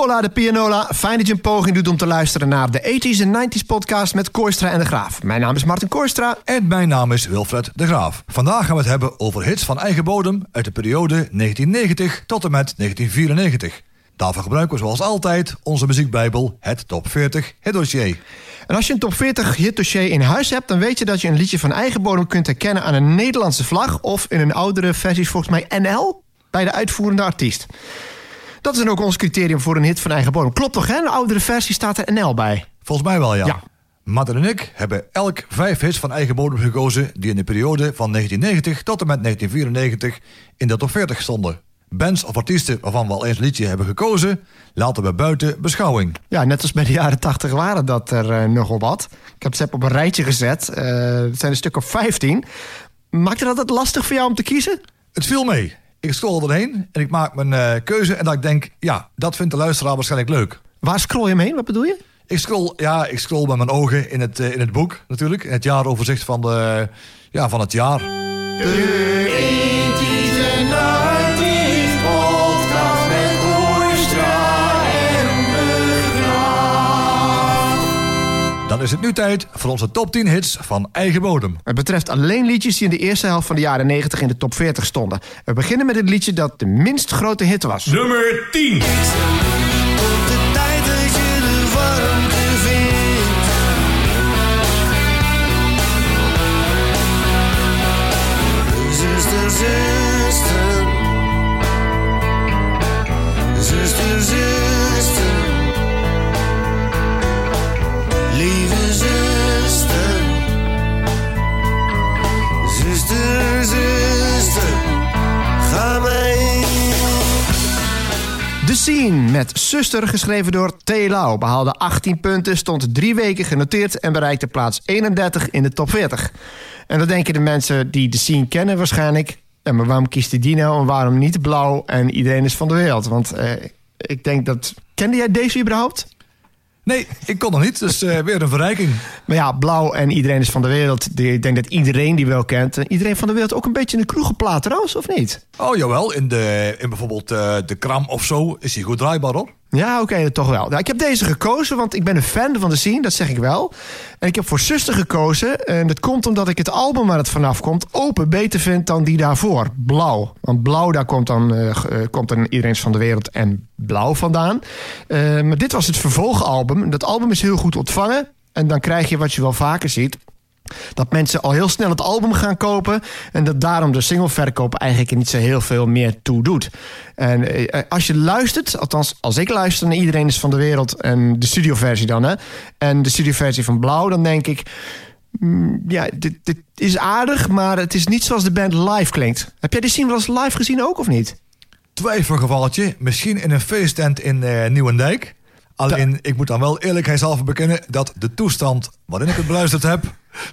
Hola de pianola, fijn dat je een poging doet om te luisteren naar de 80s en 90s podcast met Koistra en de Graaf. Mijn naam is Martin Koistra. En mijn naam is Wilfred de Graaf. Vandaag gaan we het hebben over hits van eigen bodem uit de periode 1990 tot en met 1994. Daarvoor gebruiken we zoals altijd onze muziekbijbel, het Top 40 Hitdossier. En als je een Top 40 hitdossier in huis hebt, dan weet je dat je een liedje van eigen bodem kunt herkennen aan een Nederlandse vlag of in een oudere versie volgens mij NL bij de uitvoerende artiest. Dat is dan ook ons criterium voor een hit van eigen bodem. Klopt toch, hè? Een oudere versie staat er NL bij. Volgens mij wel, ja. Ja. En ik hebben elk vijf hits van eigen bodem gekozen... die in de periode van 1990 tot en met 1994 in de top 40 stonden. Bands of artiesten waarvan we al eens een liedje hebben gekozen... laten we buiten beschouwing. Ja, net als bij de jaren 80 waren dat er eh, nogal wat. Ik heb ze op een rijtje gezet. Eh, het zijn een stuk of 15. Maakt het altijd lastig voor jou om te kiezen? Het viel mee. Ik scroll erheen en ik maak mijn eh, keuze... en dat ik denk, ja, dat vindt de luisteraar waarschijnlijk leuk. Waar scroll je mee? Wat bedoel je? Ik scroll, ja, ik scroll met mijn ogen in het, eh, in het boek natuurlijk. In het jaaroverzicht van, de, ja, van het jaar. Dan is het nu tijd voor onze top 10 hits van eigen bodem. Het betreft alleen liedjes die in de eerste helft van de jaren 90 in de top 40 stonden. We beginnen met het liedje dat de minst grote hit was. Nummer 10. Lieve zuster. Zuster, zuster. Ga The Scene met Zuster, geschreven door T. Lau, behaalde 18 punten, stond drie weken genoteerd en bereikte plaats 31 in de top 40. En dan denken de mensen die The Scene kennen waarschijnlijk... Ja, maar waarom kiest die en waarom niet blauw en iedereen is van de wereld? Want eh, ik denk dat... Kende jij deze überhaupt? Nee, ik kon nog niet, dus eh, weer een verrijking. Maar ja, blauw en iedereen is van de wereld. Ik denk dat iedereen die wel kent. En iedereen van de wereld ook een beetje in de kroegenplaat trouwens, of niet? Oh jawel, in, de, in bijvoorbeeld eh, de kram of zo is hij goed draaibaar hoor. Ja, oké, toch wel. Nou, ik heb deze gekozen, want ik ben een fan van de scene, dat zeg ik wel. En ik heb voor Zuster gekozen. En dat komt omdat ik het album waar het vanaf komt... open beter vind dan die daarvoor. Blauw. Want blauw, daar komt dan, eh, eh, komt dan iedereen van de wereld en blauw vandaan. Eh, maar dit was het vervolgalbum. Dat album is heel goed ontvangen. En dan krijg je wat je wel vaker ziet... Dat mensen al heel snel het album gaan kopen. En dat daarom de singleverkoop eigenlijk niet zo heel veel meer toe doet. En eh, als je luistert, althans als ik luister naar Iedereen is van de Wereld. En de studioversie dan, hè. En de studioversie van Blauw, dan denk ik. mm, ja, dit, is aardig, maar het is niet zoals de band live klinkt. Heb jij scene wel eens live gezien ook, of niet? Twijfelgevalletje, misschien in een feesttent in eh, Nieuwendijk. Alleen, ik moet dan wel eerlijkheidshalve bekennen... dat de toestand waarin ik het beluisterd heb...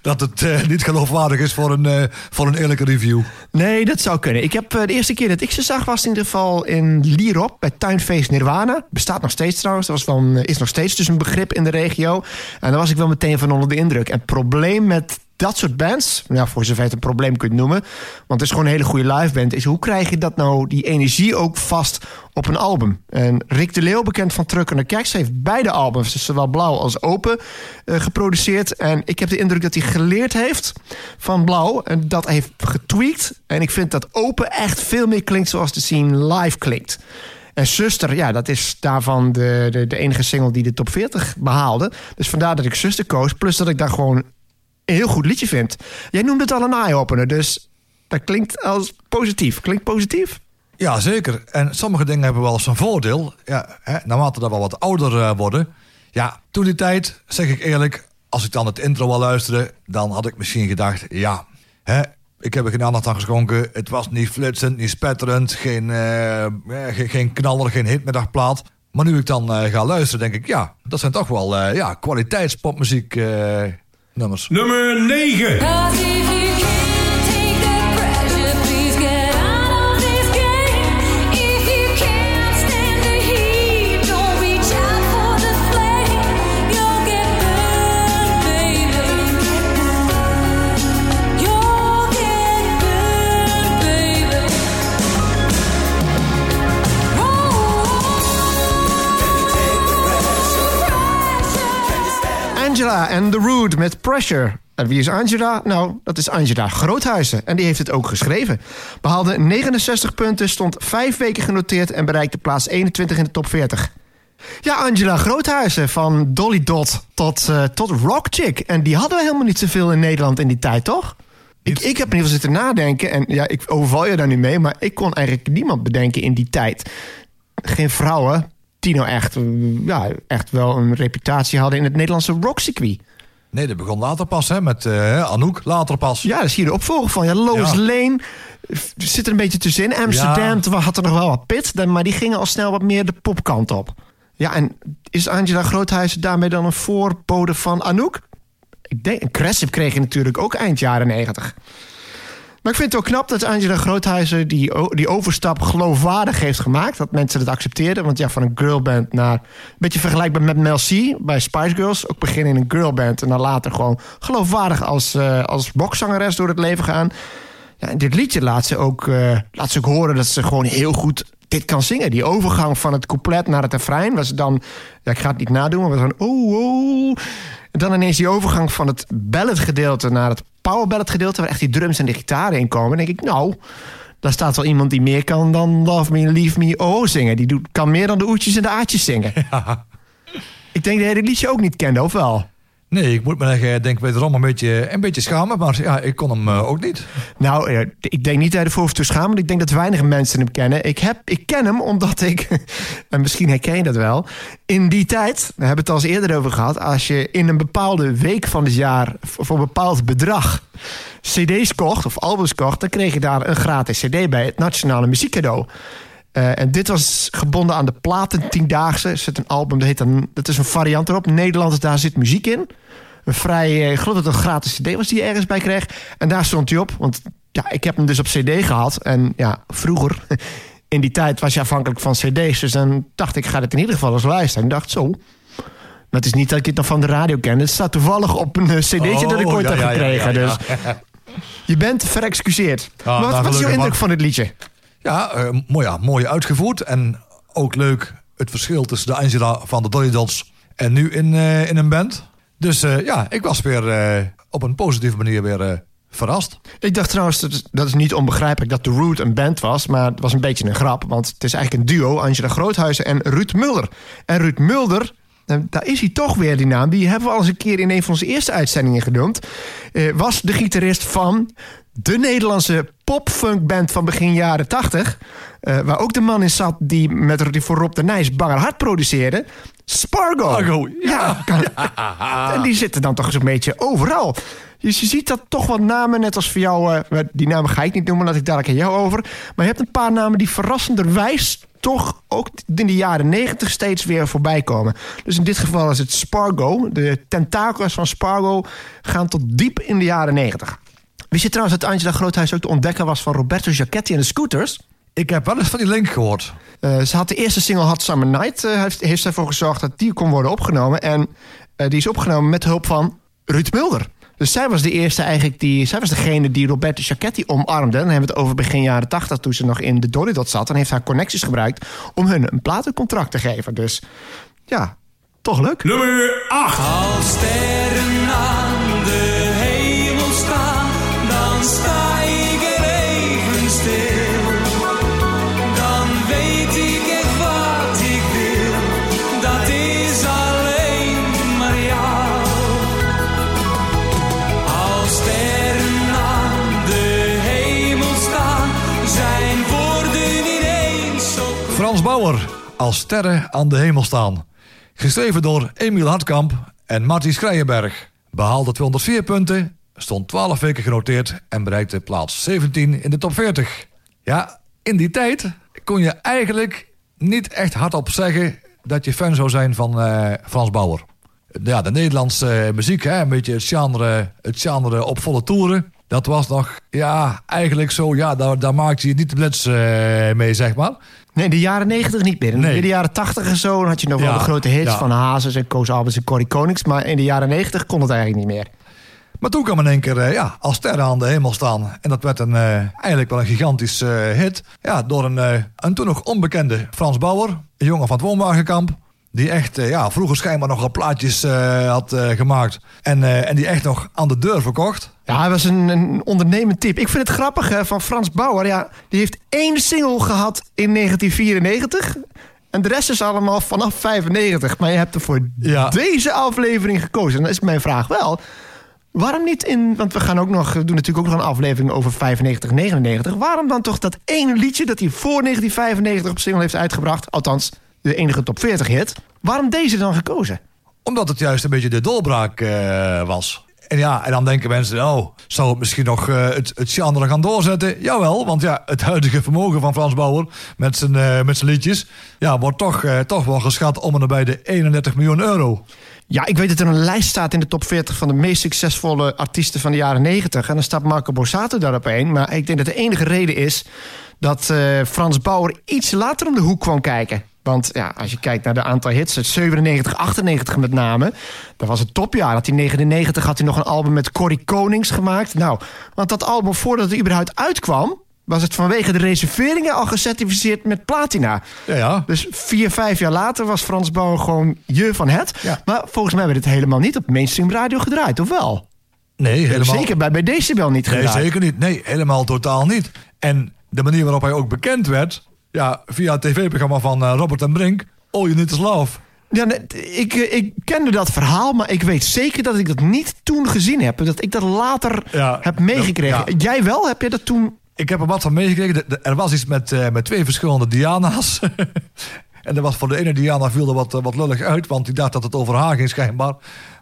dat het eh, niet geloofwaardig is voor een, eh, voor een eerlijke review. Nee, dat zou kunnen. Ik heb eh, de eerste keer dat ik ze zag was in ieder geval in Lierop bij Tuinfeest Nirwana. Bestaat nog steeds trouwens. Dat was een- is nog steeds dus een begrip in de regio. En daar was ik wel meteen van onder de indruk. En het probleem met dat soort bands, nou, voor zover je het een probleem kunt noemen, want het is gewoon een hele goede live band, is hoe krijg je dat nou, die energie ook vast op een album? En Rick de Leeuw, bekend van Truck en de heeft beide albums, dus zowel blauw als open, eh, geproduceerd. En ik heb de indruk dat hij geleerd heeft van blauw en dat heeft getweakt. En ik vind dat open echt veel meer klinkt zoals de scene live klinkt. En Zuster, ja, dat is daarvan de, de, de enige single die de top 40 behaalde. Dus vandaar dat ik Zuster koos. Plus dat ik daar gewoon een heel goed liedje vind. Jij noemde het al een eye-opener, dus dat klinkt als positief. Klinkt positief? Ja, zeker. En sommige dingen hebben wel eens een voordeel. Ja, hè, naarmate dat we wat ouder eh, worden. Ja, toen die tijd, zeg ik eerlijk... als ik dan het intro al luisterde... dan had ik misschien gedacht, ja... Hè, ik heb er geen aandacht aan geschonken. Het was niet flitsend, niet spetterend. Geen, eh, geen, geen knaller, geen hitmiddagplaat. Maar nu ik dan ga luisteren, denk ik... ja, dat zijn toch wel ja, kwaliteitspopmuziek nummers. Nummer 9. Angela en The Root met Pressure. En wie is Angela? Nou, dat is Angela Groothuizen. En die heeft het ook geschreven. Behaalde 69 punten, stond vijf weken genoteerd... en bereikte plaats 21 in de top 40. Ja, Angela Groothuizen, van Dolly Dot tot, eh, tot Rock Chick. En die hadden we helemaal niet zoveel in Nederland in die tijd, toch? Ik, ik heb in ieder geval zitten nadenken. En ja, ik overval je daar nu mee. Maar ik kon eigenlijk niemand bedenken in die tijd. Geen vrouwen die nou echt, eh, ja, echt wel een reputatie hadden in het Nederlandse rockcircuit. Nee, dat begon later pas, hè, met eh, Anouk, later pas. Ja, daar zie je de opvolger van. Ja, Lois Ja. Lane zit er een beetje tussenin. Amsterdam toen had er nog wel wat pit, maar die gingen al snel wat meer de popkant op. Ja, en is Angela Groothuizen daarmee dan een voorbode van Anouk? Ik denk, een Cressip kreeg je natuurlijk ook eind jaren negentig. Maar ik vind het ook knap dat Angela Groothuizen die, die overstap geloofwaardig heeft gemaakt. Dat mensen het accepteerden. Want ja, van een girlband naar... Een beetje vergelijkbaar met Mel C bij Spice Girls. Ook beginnen in een girlband en dan later gewoon geloofwaardig als, eh als rockzangeres door het leven gaan. Ja, dit liedje laat ze, ook, eh, laat ze ook horen dat ze gewoon heel goed dit kan zingen. Die overgang van het couplet naar het refrein was dan... Ja, ik ga het niet nadoen, maar was dan... Oh, oh. Dan ineens die overgang van het ballad gedeelte naar het power ballad gedeelte... waar echt die drums en de gitaren in komen. Dan denk ik, nou, daar staat wel iemand die meer kan dan Love Me, Leave Me, Oh zingen. Die doet, kan meer dan de oetjes en de aatjes zingen. Ik denk dat hij dit liedje ook niet kende, of wel? Nee, ik moet me zeggen, denk wederom een beetje, een beetje schamen. Maar ja, ik kon hem eh, ook niet. Nou, eh, ik denk niet dat hij ervoor hoeft te schamen. Ik denk dat weinig mensen hem kennen. Ik, heb, ik ken hem omdat ik, en misschien herken je dat wel... in die tijd, we hebben het al eens eerder over gehad... als je in een bepaalde week van het jaar voor een bepaald bedrag... cd's kocht of albums kocht... dan kreeg je daar een gratis cd bij, het Nationale Muziekcadeau. Eh, en dit was gebonden aan de platen tiendaagse. Er zit een album, dat, heet dan, dat is een variant erop. Nederland, daar zit muziek in. Een vrij, eh, ik geloof dat het een gratis cd was die je ergens bij kreeg. En daar stond hij op. Want ja, ik heb hem dus op cd gehad. En ja, vroeger, in die tijd was je afhankelijk van cd's. Dus dan dacht ik, ik ga dit in ieder geval eens luisteren. En ik dacht, zo... Dat is niet dat ik het nog van de radio ken. Het staat toevallig op een eh, cd'tje dat ik Oh, ooit ja, heb ja, gekregen. ja. Dus je bent verexcuseerd. maar wat, nou, wat is jouw indruk van dit liedje? Ja, eh, mooi, ja, mooi uitgevoerd. En ook leuk het verschil tussen de Angela van de Dolly en nu in, eh, in een band. Dus eh, ja, ik was weer op een positieve manier weer verrast. Ik dacht trouwens, dat is, niet onbegrijpelijk dat The Root een band was. Maar het was een beetje een grap. Want het is eigenlijk een duo, Angela Groothuizen en Ruud Mulder. En Ruud Mulder, daar is hij toch weer, die naam. Die hebben we al eens een keer in een van onze eerste uitzendingen genoemd. Was de gitarist van de Nederlandse popfunkband van begin jaren 80. eh, waar ook de man in zat die, met, die voor Rob de Nijs Banger Hart produceerde. Spargo. Spargo, ja. en die zitten dan toch zo'n beetje overal. Dus je ziet dat toch wat namen, net als voor jou... eh, die namen ga ik niet noemen, laat ik dadelijk aan jou over. Maar je hebt een paar namen die verrassenderwijs... toch ook in de jaren negentig steeds weer voorbij komen. Dus in dit geval is het Spargo. De tentakels van Spargo gaan tot diep in de jaren negentig. Wist je trouwens dat Angela Groothuis ook de ontdekker was... van Roberto Giacchetti en de Scooters... Ik heb wel eens van die link gehoord. Eh, ze had de eerste single Hot Summer Night. eh, heeft, heeft zij ervoor gezorgd dat die kon worden opgenomen. En eh, die is opgenomen met hulp van Ruud Mulder. Dus zij was de eerste eigenlijk die... Zij was degene die Roberto Giacchetti omarmde. Dan hebben we het over begin jaren 80 toen ze nog in de Dolly Dot zat. En heeft haar connecties gebruikt om hun een platencontract te geven. Dus ja, toch leuk. Nummer 8. Frans Bauer, als sterren aan de hemel staan. Geschreven door Emiel Hartkamp en Martin Schreienberg. Behaalde 204 punten, stond 12 weken genoteerd en bereikte plaats 17 in de top 40. Ja, in die tijd kon je eigenlijk niet echt hardop zeggen dat je fan zou zijn van eh, Frans Bauer. Ja, de Nederlandse eh, muziek, hè, een beetje het genre, het genre op volle toeren. Dat was nog, ja, eigenlijk zo, ja, daar, daar maakte je niet de blitz eh, mee, zeg maar. Nee, in de jaren 90 niet meer. In Nee. de jaren 80 en zo had je nog wel de grote hits ja. van Hazes en Koos Albers en Corrie Konings. Maar in de jaren 90 kon het eigenlijk niet meer. Maar toen kwam in één keer eh, ja, als sterren aan de hemel staan. En dat werd een, eh, eigenlijk wel een gigantisch hit. Ja, door een, een toen nog onbekende Frans Bauer. Een jongen van het woonwagenkamp. Die echt, eh, ja, vroeger schijnbaar nogal plaatjes eh, had eh, gemaakt. En, en die echt nog aan de deur verkocht. Ja, hij was een, een ondernemend type. Ik vind het grappig hè, van Frans Bauer. Ja, die heeft één single gehad in 1994. En de rest is allemaal vanaf 95. Maar je hebt er voor Ja. deze aflevering gekozen. En dan is mijn vraag wel... Waarom niet in... Want we gaan ook nog... We doen natuurlijk ook nog een aflevering over 95, 99. Waarom dan toch dat ene liedje dat hij voor 1995 op single heeft uitgebracht... Althans, de enige top 40 hit. Waarom deze dan gekozen? Omdat het juist een beetje de doorbraak eh, was. En ja, en dan denken mensen, oh, zou het misschien nog eh, het, het genre gaan doorzetten? Jawel, want ja, het huidige vermogen van Frans Bauer met zijn, eh, met zijn liedjes... Ja, wordt toch, toch wel geschat om en nabij de 31 miljoen euro. Ja, ik weet dat er een lijst staat in de top 40 van de meest succesvolle artiesten van de jaren 90. En dan staat Marco Borsato daarop een. Maar ik denk dat de enige reden is dat Frans Bauer iets later om de hoek kwam kijken. Want ja, als je kijkt naar de aantal hits, het 97, 98 met name. Dat was het topjaar. Dat hij 99 had hij nog een album met Corrie Konings gemaakt. Nou, want dat album voordat het überhaupt uitkwam... was het vanwege de reserveringen al gecertificeerd met platina. Ja, ja. Dus vier, vijf jaar later was Frans Bauer gewoon je van het. Ja. Maar volgens mij werd het helemaal niet op mainstream radio gedraaid, of wel? Nee, helemaal Zeker bij, bij Decibel niet Nee, gedraaid. zeker niet. Nee, helemaal totaal niet. En de manier waarop hij ook bekend werd... Ja, via het tv-programma van eh, Robert en Brink... All You Need Is Love. Ja, ik, eh, ik kende dat verhaal, maar ik weet zeker dat ik dat niet toen gezien heb. Dat ik dat later Ja. heb meegekregen. Ja. Jij wel? Heb je dat toen... Ik heb er wat van meegekregen. Er was iets met, eh, met twee verschillende Diana's. en er was voor de ene Diana viel er wat, wat lullig uit... want die dacht dat het over haar ging schijnbaar.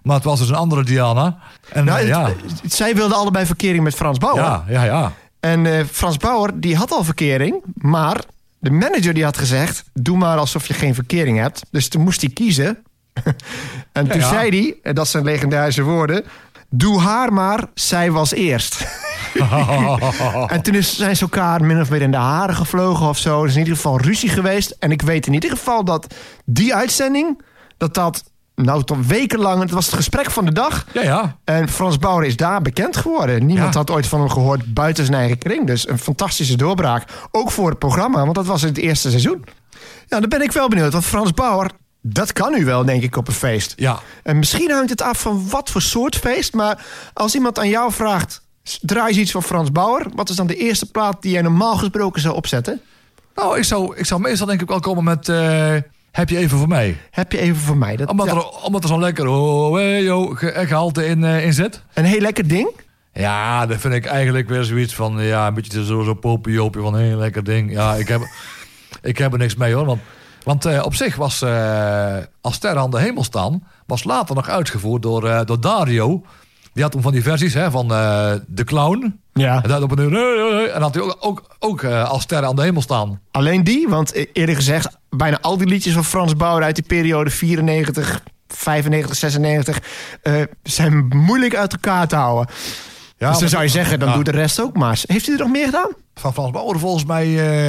Maar het was dus een andere Diana. En Nou, ja, het- het- zij wilden allebei verkering met Frans Bauer. ja, ja, ja. En Frans Bauer, die had al verkering, maar de manager die had gezegd... doe maar alsof je geen verkering hebt. Dus toen moest hij kiezen. en toen ja. zei hij, en dat zijn legendarische woorden... doe haar maar, zij was eerst. en toen is, zijn ze elkaar min of meer in de haren gevlogen of zo. Er is in ieder geval ruzie geweest. En ik weet in ieder geval dat die uitzending... dat dat, nou tot wekenlang... het was het gesprek van de dag... Ja, ja. en Frans Bauer is daar bekend geworden. Niemand Ja. had ooit van hem gehoord buiten zijn eigen kring. Dus een fantastische doorbraak. Ook voor het programma, want dat was het eerste seizoen. Ja, dan ben ik wel benieuwd. Want Frans Bauer, dat kan nu wel, denk ik, op een feest. Ja. En misschien hangt het af van wat voor soort feest. Maar als iemand aan jou vraagt, draai eens iets van Frans Bauer. Wat is dan de eerste plaat die jij normaal gesproken zou opzetten? Nou, ik zou, ik zou meestal denk ik wel komen met... eh, heb je even voor mij? Heb je even voor mij. Dat, Omdat, ja, er, omdat er zo'n lekker oh, hey, eh, gehalte in, eh, in zit. Een heel lekker ding. Ja, dat vind ik eigenlijk weer zoiets van... Ja, een beetje zo, zo popiopje van... Hé, lekker ding. Ja, ik heb, ik heb er niks mee hoor. Want, want eh, op zich was... als Sterren aan de hemel staan... was later nog uitgevoerd door, door Dario. Die had toen van die versies hè, van eh, De Clown. Ja. En, op een, en had hij ook, ook, ook eh, als Sterren aan de hemel staan. Alleen die, want e- eerder gezegd, bijna al die liedjes van Frans Bauer uit die periode 94, 95, 96 eh, zijn moeilijk uit elkaar te houden. Ja, dus dan zou je zeggen, dan ja. doet de rest ook maar. Heeft hij er nog meer gedaan? Van Frans Bauer volgens mij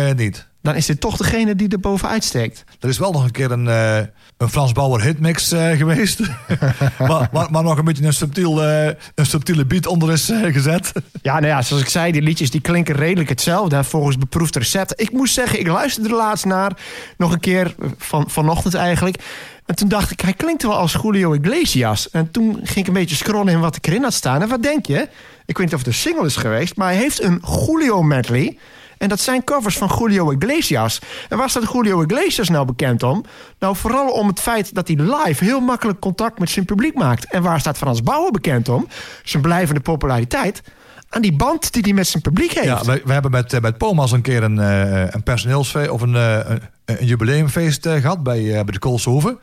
eh, niet. Dan is dit toch degene die er bovenuit steekt. Er is wel nog een keer een, eh, een Frans Bauer hitmix eh, geweest. maar, maar, maar nog een beetje een, subtiel, eh, een subtiele beat onder is gezet. Ja, nou ja, zoals ik zei, die liedjes die klinken redelijk hetzelfde. hè, Volgens beproefd recept. Ik moest zeggen, ik luisterde er laatst naar. Nog een keer, van, vanochtend eigenlijk. En toen dacht ik, hij klinkt wel als Julio Iglesias. En toen ging ik een beetje scrollen in wat ik erin had staan. En wat denk je? Ik weet niet of het een single is geweest. Maar hij heeft een Julio medley. En dat zijn covers van Julio Iglesias. En waar staat Julio Iglesias nou bekend om? Nou, vooral om het feit dat hij live heel makkelijk contact met zijn publiek maakt. En waar staat Frans Bauer bekend om? Zijn blijvende populariteit aan die band die hij met zijn publiek heeft. Ja, we, we hebben met, eh, met Pomas een keer een, eh, een personeelsfeest of een, eh, een, een jubileumfeest eh, gehad bij, bij de Koolshoven.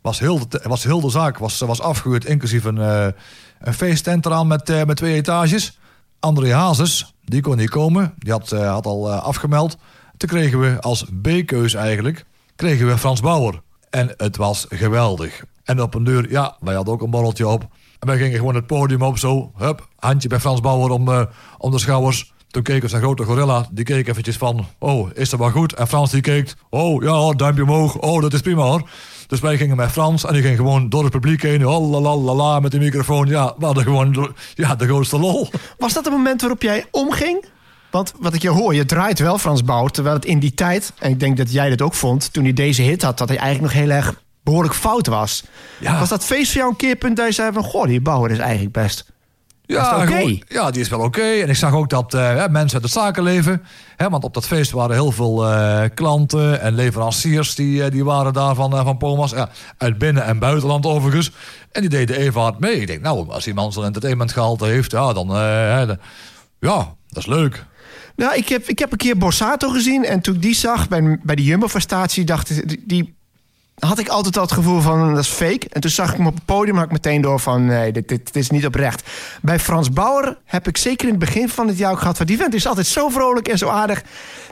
Was heel was heel de zaak was, was afgehuurd, inclusief een, een feesttent eraan met, met twee etages. André Hazes, die kon niet komen. Die had, eh, had al eh, afgemeld. Toen kregen we als B-keus eigenlijk, kregen we Frans Bauer. En het was geweldig. En op een deur, ja, wij hadden ook een borreltje op. En wij gingen gewoon het podium op zo. Hup, handje bij Frans Bauer om, eh, om de schouders. Toen keek een grote gorilla. Die keek eventjes van, oh, is dat wel goed? En Frans die keek, oh, ja, duimpje omhoog. Oh, dat is prima hoor. Dus wij gingen met Frans en die ging gewoon door het publiek heen. Oh, la, la, la, la, met de microfoon. Ja, we hadden gewoon ja, de grootste lol. Was dat het moment waarop jij omging? Want wat ik je hoor, je draait wel Frans Bauer. Terwijl het in die tijd, en ik denk dat jij dat ook vond... toen hij deze hit had, dat hij eigenlijk nog heel erg behoorlijk fout was. Ja. Was dat feest voor jou een keerpunt dat je zei van... Goh, die bouwer is eigenlijk best... Ja, gewoon- ja, die is wel oké. En ik zag ook dat hè, mensen uit het zakenleven... Hè, want op dat feest waren heel veel eh, klanten en leveranciers... die, eh, die waren daar van, van Pomas. Ja, uit binnen- en buitenland overigens. En die deden even hard mee. Ik denk, nou, als iemand zo'n entertainmentgehalte heeft... ja, dan... ja, dat is leuk. Nou, ik heb, ik heb een keer Borsato gezien. En toen ik die zag bij, bij de Jumbo-statie, dacht ik... Die had ik altijd al het gevoel van, dat is fake. En toen zag ik hem op het podium, had ik meteen door van... nee, dit, dit, dit is niet oprecht. Bij Frans Bauer heb ik zeker in het begin van het jaar ook gehad... van die vent is altijd zo vrolijk en zo aardig.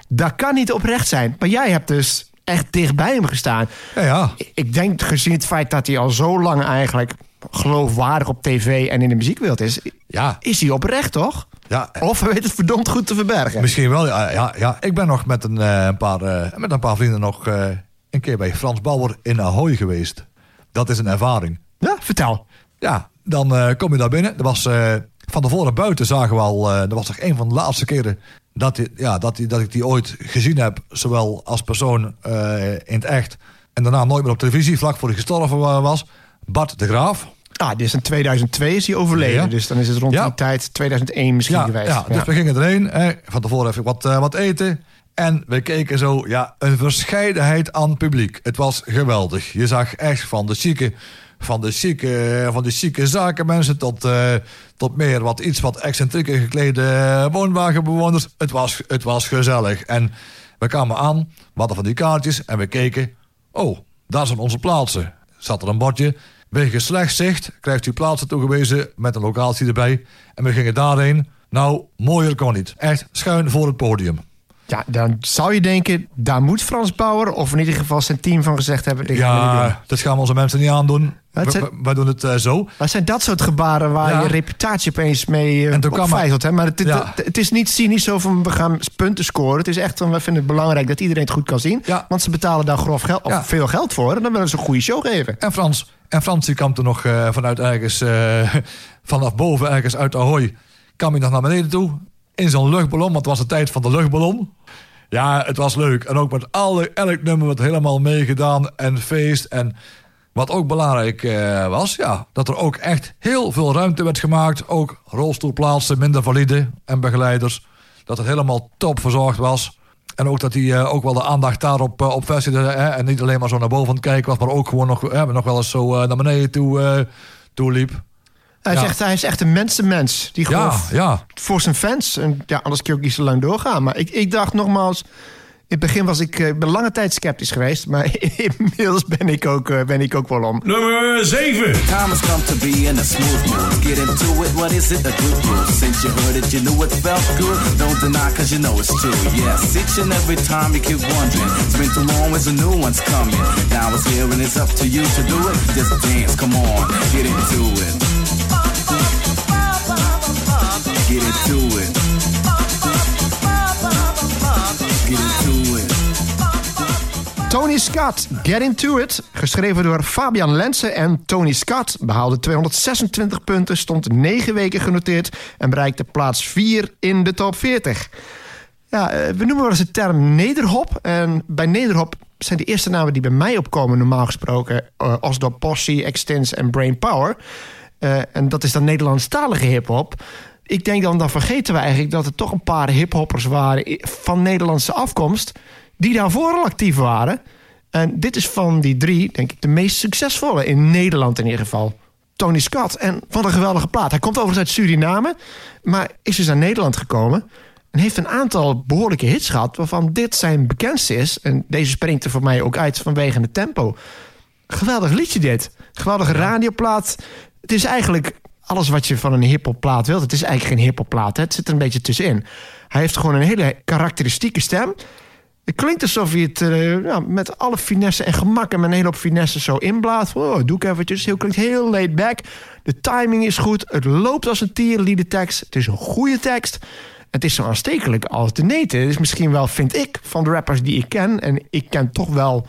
Dat kan niet oprecht zijn. Maar jij hebt dus echt dichtbij hem gestaan. Ja, ja. Ik denk gezien het feit dat hij al zo lang eigenlijk... geloofwaardig op tv en in de muziekwereld is... Ja, is hij oprecht, toch? ja. Of hij weet het verdomd goed te verbergen. Misschien wel, ja. ja, ja. Ik ben nog met een, eh, een paar, eh, met een paar vrienden nog eh, een keer bij Frans Bauer in Ahoy geweest. Dat is een ervaring. Ja, vertel. Ja, dan eh, kom je daar binnen. Er was, eh, van tevoren buiten zagen we al... eh dat was toch een van de laatste keren dat, die, ja, dat, die, dat ik die ooit gezien heb. Zowel als persoon in het echt. En daarna nooit meer op televisie, vlak voor hij gestorven wa- was. Bart de Graaf. Ah, is in 2002 is hij overleden. Ja. Dus dan is het rond Ja. die tijd 2001 misschien Ja, geweest. ja, dus we gingen erheen. Hè. Van tevoren even wat, wat eten. En we keken zo, ja, een verscheidenheid aan publiek. Het was geweldig. Je zag echt van de chique, van de chique, van de chique zakenmensen tot, eh, tot meer wat iets wat excentrieke geklede eh, woonwagenbewoners. Het was, het was gezellig. En we kwamen aan, we hadden van die kaartjes en we keken. Oh, daar zijn onze plaatsen. Zat er een bordje. Wegens slecht zicht krijgt u plaatsen toegewezen met een locatie erbij. En we gingen daarheen. Nou, mooier kon niet. Echt schuin voor het podium. Ja, dan zou je denken, daar moet Frans Bauer... of in ieder geval zijn team van gezegd hebben... Ja, dat gaan we onze mensen niet aandoen. Zijn- we- Wij doen het eh, zo. Maar zijn dat soort gebaren waar Ja. je reputatie opeens mee uh, er- opvijzelt? hè? Maar het, het, Ja. het, het is niet cynisch zo van we gaan punten scoren. Het is echt van we vinden het belangrijk dat iedereen het goed kan zien. Ja. Want ze betalen daar grof geld, of veel geld voor. En dan willen ze een goede show geven. En Frans, en Frans die kwam toen nog eh, vanuit ergens, eh, vanaf boven ergens uit Ahoy, kwam hij nog naar beneden toe. In zo'n luchtballon, want het was de tijd van de luchtballon. Ja, het was leuk. En ook met alle, elk nummer werd helemaal meegedaan en feest. En wat ook belangrijk eh, was, ja, dat er ook echt heel veel ruimte werd gemaakt. Ook rolstoelplaatsen, minder valide en begeleiders. Dat het helemaal top verzorgd was. En ook dat hij eh, ook wel de aandacht daarop eh, op vestigde. Hè? En niet alleen maar zo naar boven aan kijken was, maar ook gewoon nog, hè, nog wel eens zo naar beneden toe, toe liep. Hij, is Ja. echt, hij is echt een mensenmens. Die gewoon Ja, ja. voor zijn fans. En ja, anders kun je ook niet zo lang doorgaan. Maar ik, ik dacht nogmaals... In het begin was ik, eh, ik ben lange tijd sceptisch geweest. Maar inmiddels ben ik ook, eh, ben ik ook wel om. Nummer 7. Time has come to be in a smooth mood. Get into it, what is it? A good groove. Since you heard it, you knew it felt good. Don't deny, cause you know it's true. Yes, each and every time you keep wondering. It's been too long, where's the new one's coming? Now it's here and it's up to you to do it. Just dance, come on, get into it. Get into it. Tony Scott, Get Into It. Geschreven door Fabian Lensen en Tony Scott. Behaalde 226 punten, stond 9 weken genoteerd... en bereikte plaats 4 in de top 40. Ja, eh, we noemen wel eens de term nederhop. En bij nederhop zijn de eerste namen die bij mij opkomen... normaal gesproken eh Osdor Posse, Extens en Brain Power. Eh, en dat is dan Nederlandstalige hiphop. Ik denk dan, dan vergeten we eigenlijk dat er toch een paar hiphoppers waren... van Nederlandse afkomst die daarvoor al actief waren. En dit is van die drie, denk ik, de meest succesvolle in Nederland in ieder geval. Tony Scott. En wat een geweldige plaat. Hij komt overigens uit Suriname, maar is dus naar Nederland gekomen. En heeft een aantal behoorlijke hits gehad, waarvan dit zijn bekendste is. En deze springt er voor mij ook uit vanwege het tempo. Geweldig liedje dit. Geweldige radioplaat. Het is eigenlijk alles wat je van een hiphopplaat wilt. Het is eigenlijk geen hiphopplaat. Het zit er een beetje tussenin. Hij heeft gewoon een hele karakteristieke stem. Het klinkt alsof hij het eh, met alle finesse en gemak en met een hele hoop finesse zo inblaast. Oh, doe ik eventjes. Het klinkt heel laid back. De timing is goed. Het loopt als een tierenlieden tekst. Het is een goede tekst. Het is zo aanstekelijk als de neten. Het is misschien wel, vind ik, van de rappers die ik ken... en ik ken toch wel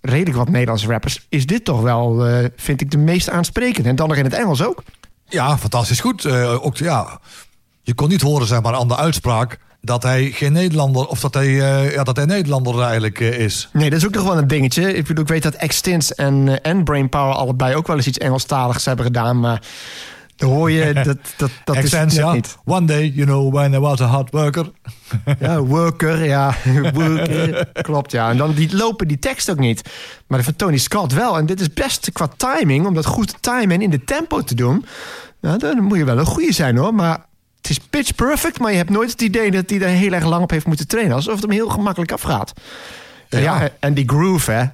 redelijk wat Nederlandse rappers... is dit toch wel, eh, vind ik, de meest aansprekende. En dan nog in het Engels ook. Ja, fantastisch goed. Eh, ook, ja, je kon niet horen zeg maar, aan de uitspraak dat hij geen Nederlander, of dat hij, eh, ja, dat hij Nederlander eigenlijk eh, is. Nee, dat is ook nog wel een dingetje. Ik, bedoel, ik weet dat Extins en, en Brainpower allebei ook wel eens iets Engelstaligs hebben gedaan. Maar dan hoor je dat, dat, dat is Accents, ja. niet. One day, you know, when I was a hard worker. Ja, worker, ja. worker. Klopt, ja. En dan die lopen die tekst ook niet. Maar van Tony Scott wel. En dit is best qua timing, om dat goed te timen en in de tempo te doen. Nou, dan moet je wel een goede zijn hoor. Maar het is pitch perfect, maar je hebt nooit het idee dat hij er heel erg lang op heeft moeten trainen. Alsof het hem heel gemakkelijk afgaat. Ja, Ja. en die groove, hè.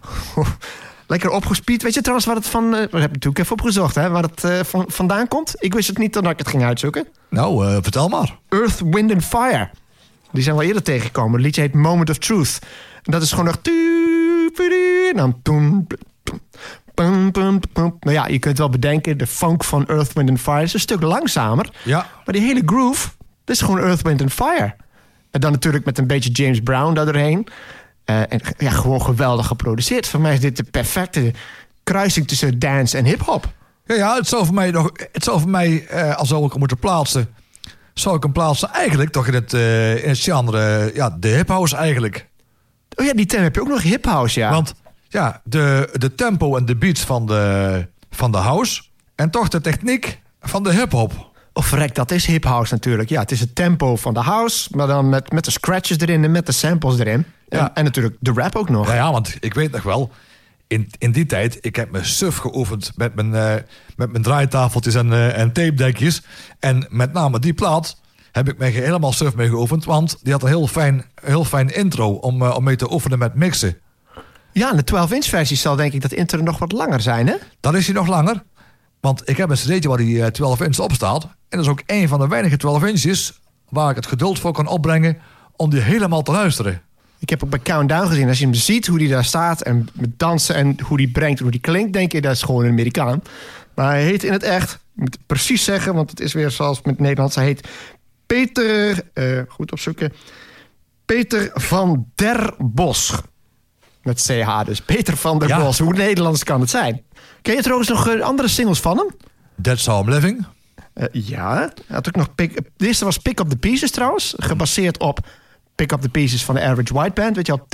Lekker opgespied. Weet je trouwens waar het van... eh, We hebben natuurlijk even opgezocht, hè. Waar het van, vandaan komt. Ik wist het niet totdat ik het ging uitzoeken. Nou, eh, vertel maar. Earth, Wind and Fire. Die zijn wel eerder tegengekomen. Het liedje heet Moment of Truth. En dat is gewoon nog... En dan... Nou ja, je kunt wel bedenken... de funk van Earth, Wind and Fire is een stuk langzamer. Ja. Maar die hele groove... dat is gewoon Earth, Wind and Fire. En dan natuurlijk met een beetje James Brown daardoorheen. Eh, en ja, gewoon geweldig geproduceerd. Voor mij is dit de perfecte kruising tussen dance en hip-hop. Ja, ja, het zou voor mij, nog, het zou voor mij eh, als zou ik hem moeten plaatsen, zou ik hem plaatsen eigenlijk toch in het, eh, in het genre, ja, de hip house eigenlijk. Oh ja, die term heb je ook nog hip-house, ja. Want ja, de, de tempo en de beats van de, van de house en toch de techniek van de hip hop. Of verrek, dat is hip house natuurlijk. Ja, het is het tempo van de house, maar dan met, met de scratches erin en met de samples erin. En, Ja. en natuurlijk de rap ook nog. Nou ja, want ik weet nog wel, in, in die tijd, ik heb me suf geoefend met mijn, eh, met mijn draaitafeltjes en, eh, en tapedekjes. En met name die plaat heb ik me helemaal suf mee geoefend, want die had een heel fijn, heel fijn intro om, eh, om mee te oefenen met mixen. Ja, en de 12-inch versie zal denk ik dat intro nog wat langer zijn, hè? Dan is hij nog langer. Want ik heb een cd'tje waar die eh, 12 inch op staat. En dat is ook een van de weinige 12 inches waar ik het geduld voor kan opbrengen om die helemaal te luisteren. Ik heb ook bij Countdown gezien. Als je hem ziet, hoe hij daar staat en met dansen en hoe die brengt en hoe die klinkt, denk je dat is gewoon een Amerikaan. Maar hij heet in het echt, ik moet het precies zeggen, want het is weer zoals met Nederlands. Hij heet Peter, eh, goed opzoeken, Peter van der Bos. Met CH dus. Peter van der Ja. Bos. Hoe Nederlands kan het zijn? Ken je trouwens nog eh, andere singles van hem? That's how I'm living. Eh, ja, had ook nog pick, de eerste was Pick Up The Pieces trouwens. Gebaseerd op Pick Up The Pieces van de Average White Band. Weet je al?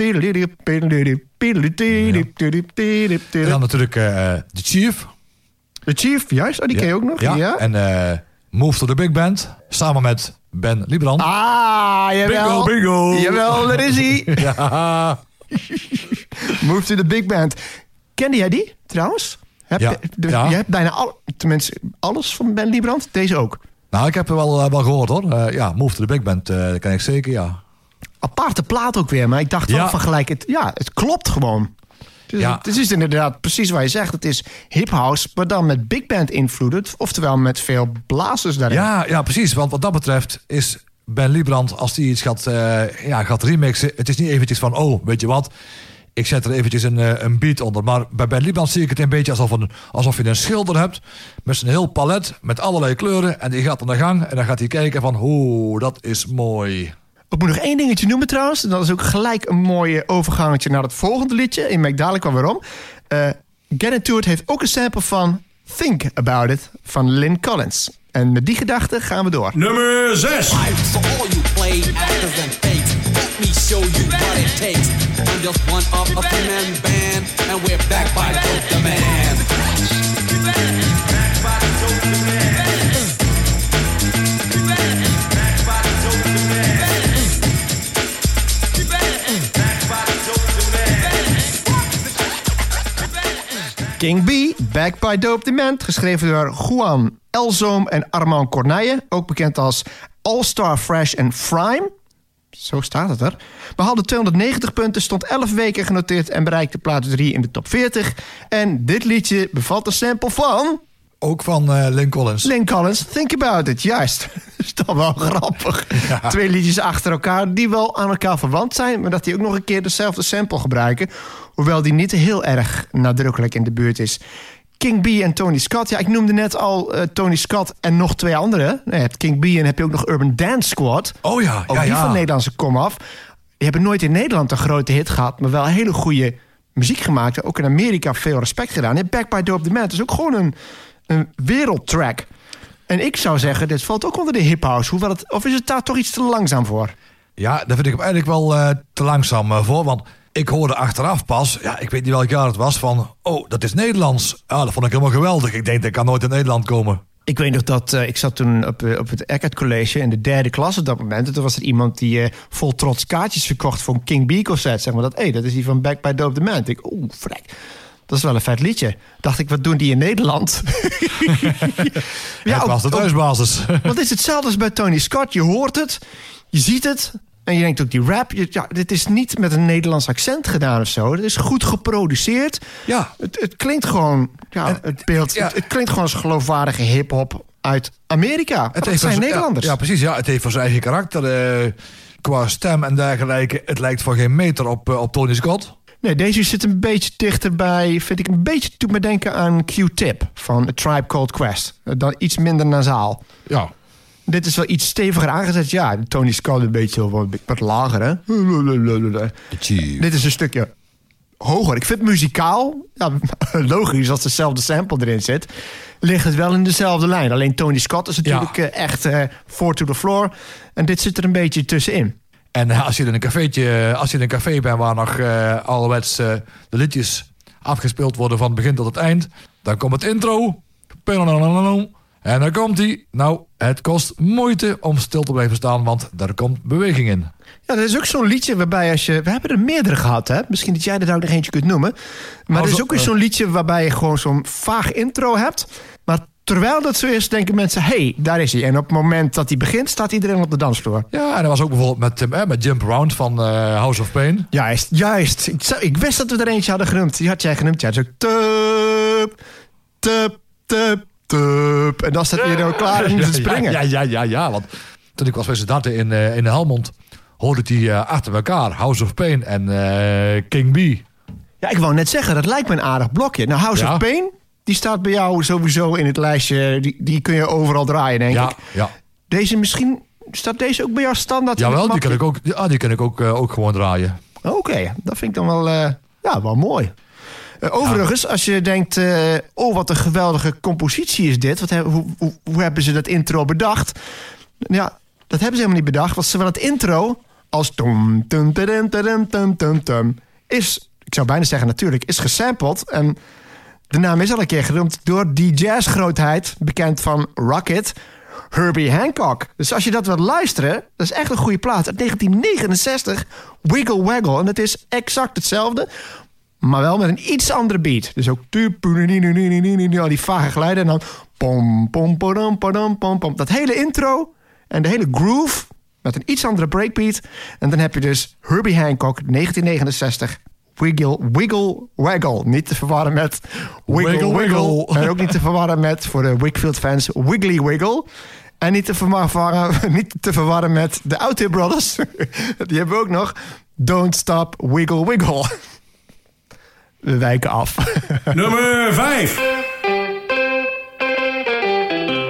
En dan natuurlijk eh The Chief. The Chief, juist. Oh, die ken je ook nog. Ja. Ja. En Move to the Big Band. Samen met Ben Liebrand. Ah, jawel. Bingo, bingo. Jawel, daar is hij. Ja. Move to the Big Band. Kende jij die trouwens? Heb Ja. je, dus Ja. je hebt bijna al, tenminste, alles van Ben Liebrand. Deze ook. Nou, ik heb er wel, eh, wel gehoord hoor. Eh, ja, Move to the Big Band, eh dat ken ik zeker, ja. Aparte plaat ook weer, maar ik dacht wel Ja. van gelijk, het, ja, het klopt gewoon. Dus Ja. Het is inderdaad precies wat je zegt. Het is hip house, maar dan met big band invloeden. Oftewel met veel blazers daarin. Ja, ja, precies. Want wat dat betreft is Ben Liebrand, als die iets gaat, ja, gaat remixen... het is niet eventjes van, oh, weet je wat... ik zet er eventjes een, eh, een beat onder. Maar bij Ben zie ik het een beetje alsof, een, alsof je een schilder hebt... met zijn heel palet, met allerlei kleuren... en die gaat aan de gang en dan gaat hij kijken van... oeh, dat is mooi. Ik moet nog één dingetje noemen trouwens. En dat is ook gelijk een mooie overgangetje naar het volgende liedje. Ik merk dadelijk wel waarom. Eh Get Into It heeft ook een sample van Think About It van Lynn Collins. En met die gedachte gaan we door. Nummer 6. Me show you what it takes. I'm just one of a few man band, and we're back by Dope the Man. King B, Back by Dope Demand. Geschreven door Juan Elzoom en Armand Corneille. Ook bekend als All Star Fresh en Frime. Zo staat het er. Behaalde 290 punten, stond 11 weken genoteerd... en bereikte plaats 3 in de top 40. En dit liedje bevat een sample van... Ook van eh Lynn Collins. Lynn Collins, Think About It. Juist. Dat is toch wel grappig. Twee liedjes achter elkaar die wel aan elkaar verwant zijn... maar dat die ook nog een keer dezelfde sample gebruiken. Hoewel die niet heel erg nadrukkelijk in de buurt is. King B en Tony Scott. Ja, ik noemde net al eh, Tony Scott en nog twee anderen. Je hebt King B en heb je ook nog Urban Dance Squad. Oh ja, Ook ja, die ja. van Nederlandse komaf. Die hebben nooit in Nederland een grote hit gehad... maar wel hele goede muziek gemaakt. Ook in Amerika veel respect gedaan. En Back by Dope the Man. Is ook gewoon een, een wereldtrack. En ik zou zeggen, dit valt ook onder de hip house. Hoewel het, of is het daar toch iets te langzaam voor? Ja, daar vind ik hem eigenlijk wel eh, te langzaam eh, voor. Want ik hoorde achteraf pas, ja, ik weet niet welk jaar het was, van... Oh, dat is Nederlands. Ah, dat vond ik helemaal geweldig. Ik denk, dat kan nooit in Nederland komen. Ik weet nog dat eh, ik zat toen op, eh, op het Eckert College in de derde klas op dat moment. En toen was er iemand die eh, vol trots kaartjes verkocht voor een King B concert. Zeg maar dat, hey, dat is die van Back by Dope the Man. Ik oeh, vrek. Dat is wel een vet liedje. Dacht ik, wat doen die in Nederland? Ja, het was de thuisbasis. Want het is hetzelfde als bij Tony Scott. Je hoort het, je ziet het. En je denkt ook, die rap, je- ja, dit is niet met een Nederlands accent gedaan of zo. Het is goed geproduceerd. ja, Het, het klinkt gewoon, ja, het beeld, ja. het, het klinkt gewoon als geloofwaardige hip-hop uit Amerika. Het, heeft zijn Nederlanders. Ja, ja, precies. Ja, het heeft voor zijn eigen karakter. eh, qua stem en dergelijke. Het lijkt voor geen meter op, eh, op Tony Scott. Nee, deze zit een beetje dichterbij, vind ik een beetje doet me denken aan Q-Tip van A Tribe Called Quest. Eh, Dan iets minder nasaal. Ja. Dit is wel iets steviger aangezet. Ja, Tony Scott een beetje zo wat, wat lager, hè? Dit is een stukje hoger. Ik vind muzikaal, ja, logisch als dezelfde sample erin zit, ligt het wel in dezelfde lijn. Alleen Tony Scott is natuurlijk eh, echt eh four to the floor. En dit zit er een beetje tussenin. En eh, als je in een cafeetje, als je in een café bent waar nog eh ouderwets eh, de liedjes afgespeeld worden van het begin tot het eind, dan komt het intro. En dan komt hij. Nou, het kost moeite om stil te blijven staan, want daar komt beweging in. Ja, dat is ook zo'n liedje waarbij als je... We hebben er meerdere gehad, hè? Misschien dat jij er ook nog eentje kunt noemen. Maar Oh, er is ook weer zo'n liedje waarbij je gewoon zo'n vaag intro hebt. Maar terwijl dat zo is, denken mensen... hé, hey, daar is hij. En op het moment dat hij begint, staat iedereen op de dansvloer. Ja, en dat was ook bijvoorbeeld met, eh, met Jump Around van eh, House of Pain. Juist, juist. Ik, zou- ik wist dat we er eentje hadden genoemd. Die had jij genoemd. Ja, zo tup, tup, tup, tup. En dan staat iedereen ook klaar en moet springen. Ja, ja, ja, ja, want toen ik was bij in, eh in Helmond, hoorde ik die eh, achter elkaar. House of Pain en eh, King B. Ja, ik wou net zeggen, dat lijkt me een aardig blokje. Nou, House Ja. of Pain, die staat bij jou sowieso in het lijstje. Die, die kun je overal draaien, denk Ja, ik. ja. Deze misschien, staat deze ook bij jou standaard? Jawel, die kan ik ook, ja, die kan ik ook, ook gewoon draaien. Oké, dat vind ik dan wel, ja, wel mooi. Eh, overigens, als je denkt, eh, oh wat een geweldige compositie is dit. Wat hoe, hoe, hebben ze dat intro bedacht? Ja, dat hebben ze helemaal niet bedacht. Want zowel het intro als is, ik zou bijna zeggen natuurlijk, is gesampled. En de naam is al een keer genoemd door die jazzgrootheid, bekend van Rocket, Herbie Hancock. Dus als je dat wilt luisteren, dat is echt een goede plaat. Uit 1969, Wiggle Waggle. En het is exact hetzelfde, maar wel met een iets andere beat. Dus ook die vage geluiden. En dan pom, pom, podam, podam, pom, pom. Dat hele intro en de hele groove met een iets andere breakbeat. En dan heb je dus Herbie Hancock, 1969. Wiggle, wiggle, waggle. Niet te verwarren met wiggle, Wiggle, wiggle. wiggle. En ook niet te verwarren met, voor de Wickfield fans, wiggly wiggle. En niet te verwarren, niet te verwarren met de Out Brothers. Die hebben we ook nog. Don't stop, wiggle, wiggle. We wijken af. Nummer 5.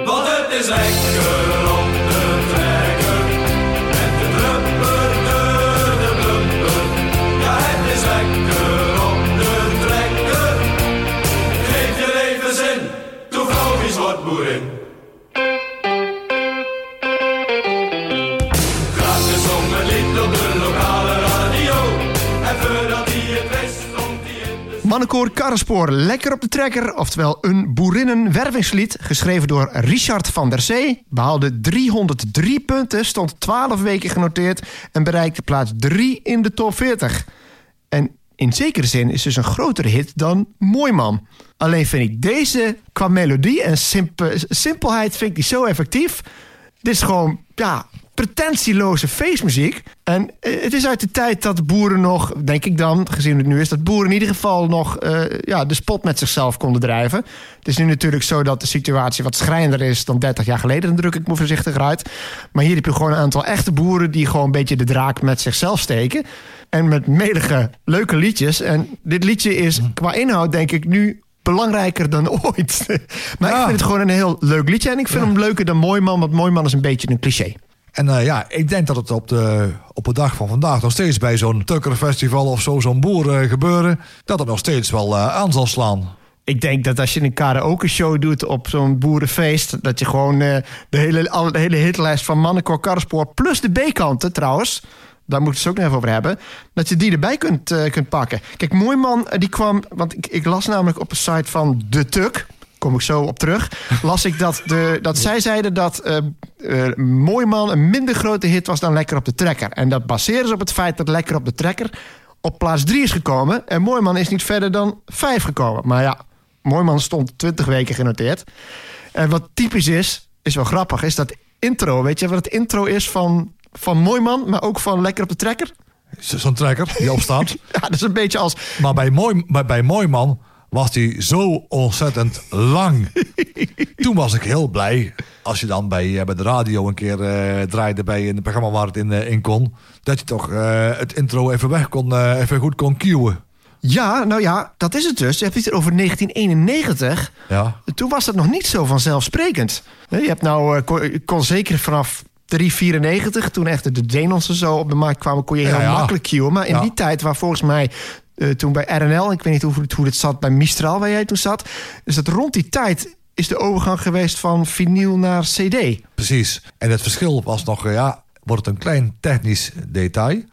Want het is lekker Mannenkoor Karrespoor, lekker op de trekker. Oftewel een boerinnenwervingslied. Geschreven door Richard van der Zee. Behaalde 303 punten. Stond 12 weken genoteerd. En bereikte plaats 3 in de top 40. En in zekere zin is dus een grotere hit dan Mooi Man. Alleen vind ik deze qua melodie en simpe- simpelheid vind ik die zo effectief. Dit is gewoon, ja, pretentieloze feestmuziek. En eh, het is uit de tijd dat boeren nog, denk ik dan, gezien het nu is, dat boeren in ieder geval nog eh, ja, de spot met zichzelf konden drijven. Het is nu natuurlijk zo dat de situatie wat schrijnender is dan 30 jaar geleden. Dan druk ik me voorzichtig uit. Maar hier heb je gewoon een aantal echte boeren die gewoon een beetje de draak met zichzelf steken. En met melige, leuke liedjes. En dit liedje is qua inhoud, denk ik, nu belangrijker dan ooit. maar ik vind het gewoon een heel leuk liedje. En ik vind hem leuker dan Mooi Man, want Mooi Man is een beetje een cliché. En eh, ja, ik denk dat het op de, op de dag van vandaag nog steeds bij zo'n tukkerfestival of zo, zo'n boer eh, gebeuren, dat het nog steeds wel eh, aan zal slaan. Ik denk dat als je een karaoke show doet op zo'n boerenfeest... dat je gewoon de, hele, hele hitlijst van Mannenkoor Karrespoor... plus de B-kanten trouwens... daar moeten we het ook nog even over hebben... dat je die erbij kunt, kunt pakken. Kijk, Mooiman eh, die kwam... want ik, ik las namelijk op een site van De Tuk... kom ik zo op terug... las ik dat, de, dat zij zeiden dat eh, Mooiman... een minder grote hit was dan Lekker op de Trekker. En dat baseren ze op het feit dat Lekker op de Trekker... op plaats 3 is gekomen... en Mooiman is niet verder dan 5 gekomen. Maar ja, Mooiman stond 20 weken genoteerd. En wat typisch is, is wel grappig, is dat intro. Weet je wat het intro is van, van Mooiman, maar ook van Lekker op de Trekker? Zo- Zo'n trekker die opstaat. Ja, dat is een beetje als... maar bij Mooi, bij, bij Mooi Man was die zo ontzettend lang. Toen was ik heel blij als je dan bij, eh, bij de radio een keer eh, draaide bij een programma waar het in, eh, in kon. Dat je toch het intro even weg kon, even goed kon cueën. Ja, nou ja, dat is het dus. Je hebt het over 1991. Ja. Toen was dat nog niet zo vanzelfsprekend. Je hebt nou, kon, kon zeker vanaf 394, toen echt de Denonsen zo op de markt kwamen, kon je heel Ja, ja. makkelijk queuen. Maar in Ja. die tijd waar volgens mij eh, toen bij RNL, ik weet niet hoe hoe het zat bij Mistral, waar jij toen zat, is dat rond die tijd is de overgang geweest van vinyl naar CD. Precies. En het verschil was nog, eh, ja, wordt het een klein technisch detail.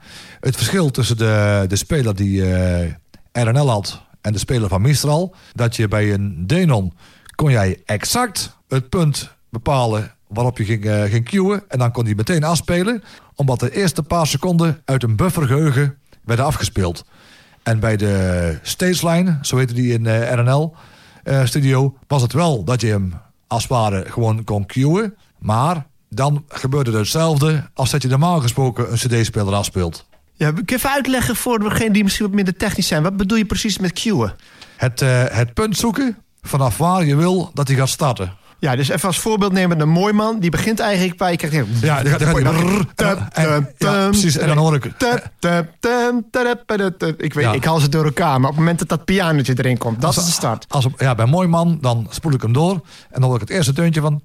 Het verschil tussen de, de speler die eh, RNL had en de speler van Mistral, dat je bij een Denon kon jij exact het punt bepalen waarop je ging, cueën. En dan kon hij meteen afspelen, omdat de eerste paar seconden uit een buffergeheugen werden afgespeeld. En bij de stageline, zo heette die in eh, RNL eh, studio, was het wel dat je hem als het ware gewoon kon cueën. Maar dan gebeurde er hetzelfde als dat je normaal gesproken een cd-speler afspeelt. Ja, ik even uitleggen voor degenen die misschien wat minder technisch zijn. Wat bedoel je precies met queuen? Het, eh, het punt zoeken vanaf waar je wil dat hij gaat starten. Ja, dus even als voorbeeld nemen de Mooiman. Die begint eigenlijk bij... Je krijgt Ja, dan gaat- hij precies, en dan hoor ik-. Ik weet, ik haal ze door elkaar. Maar op het moment dat dat pianotje erin komt, dat is de start. Als, ja, bij Mooi Man, dan spoel ik hem door. En dan hoor ik het eerste deuntje van...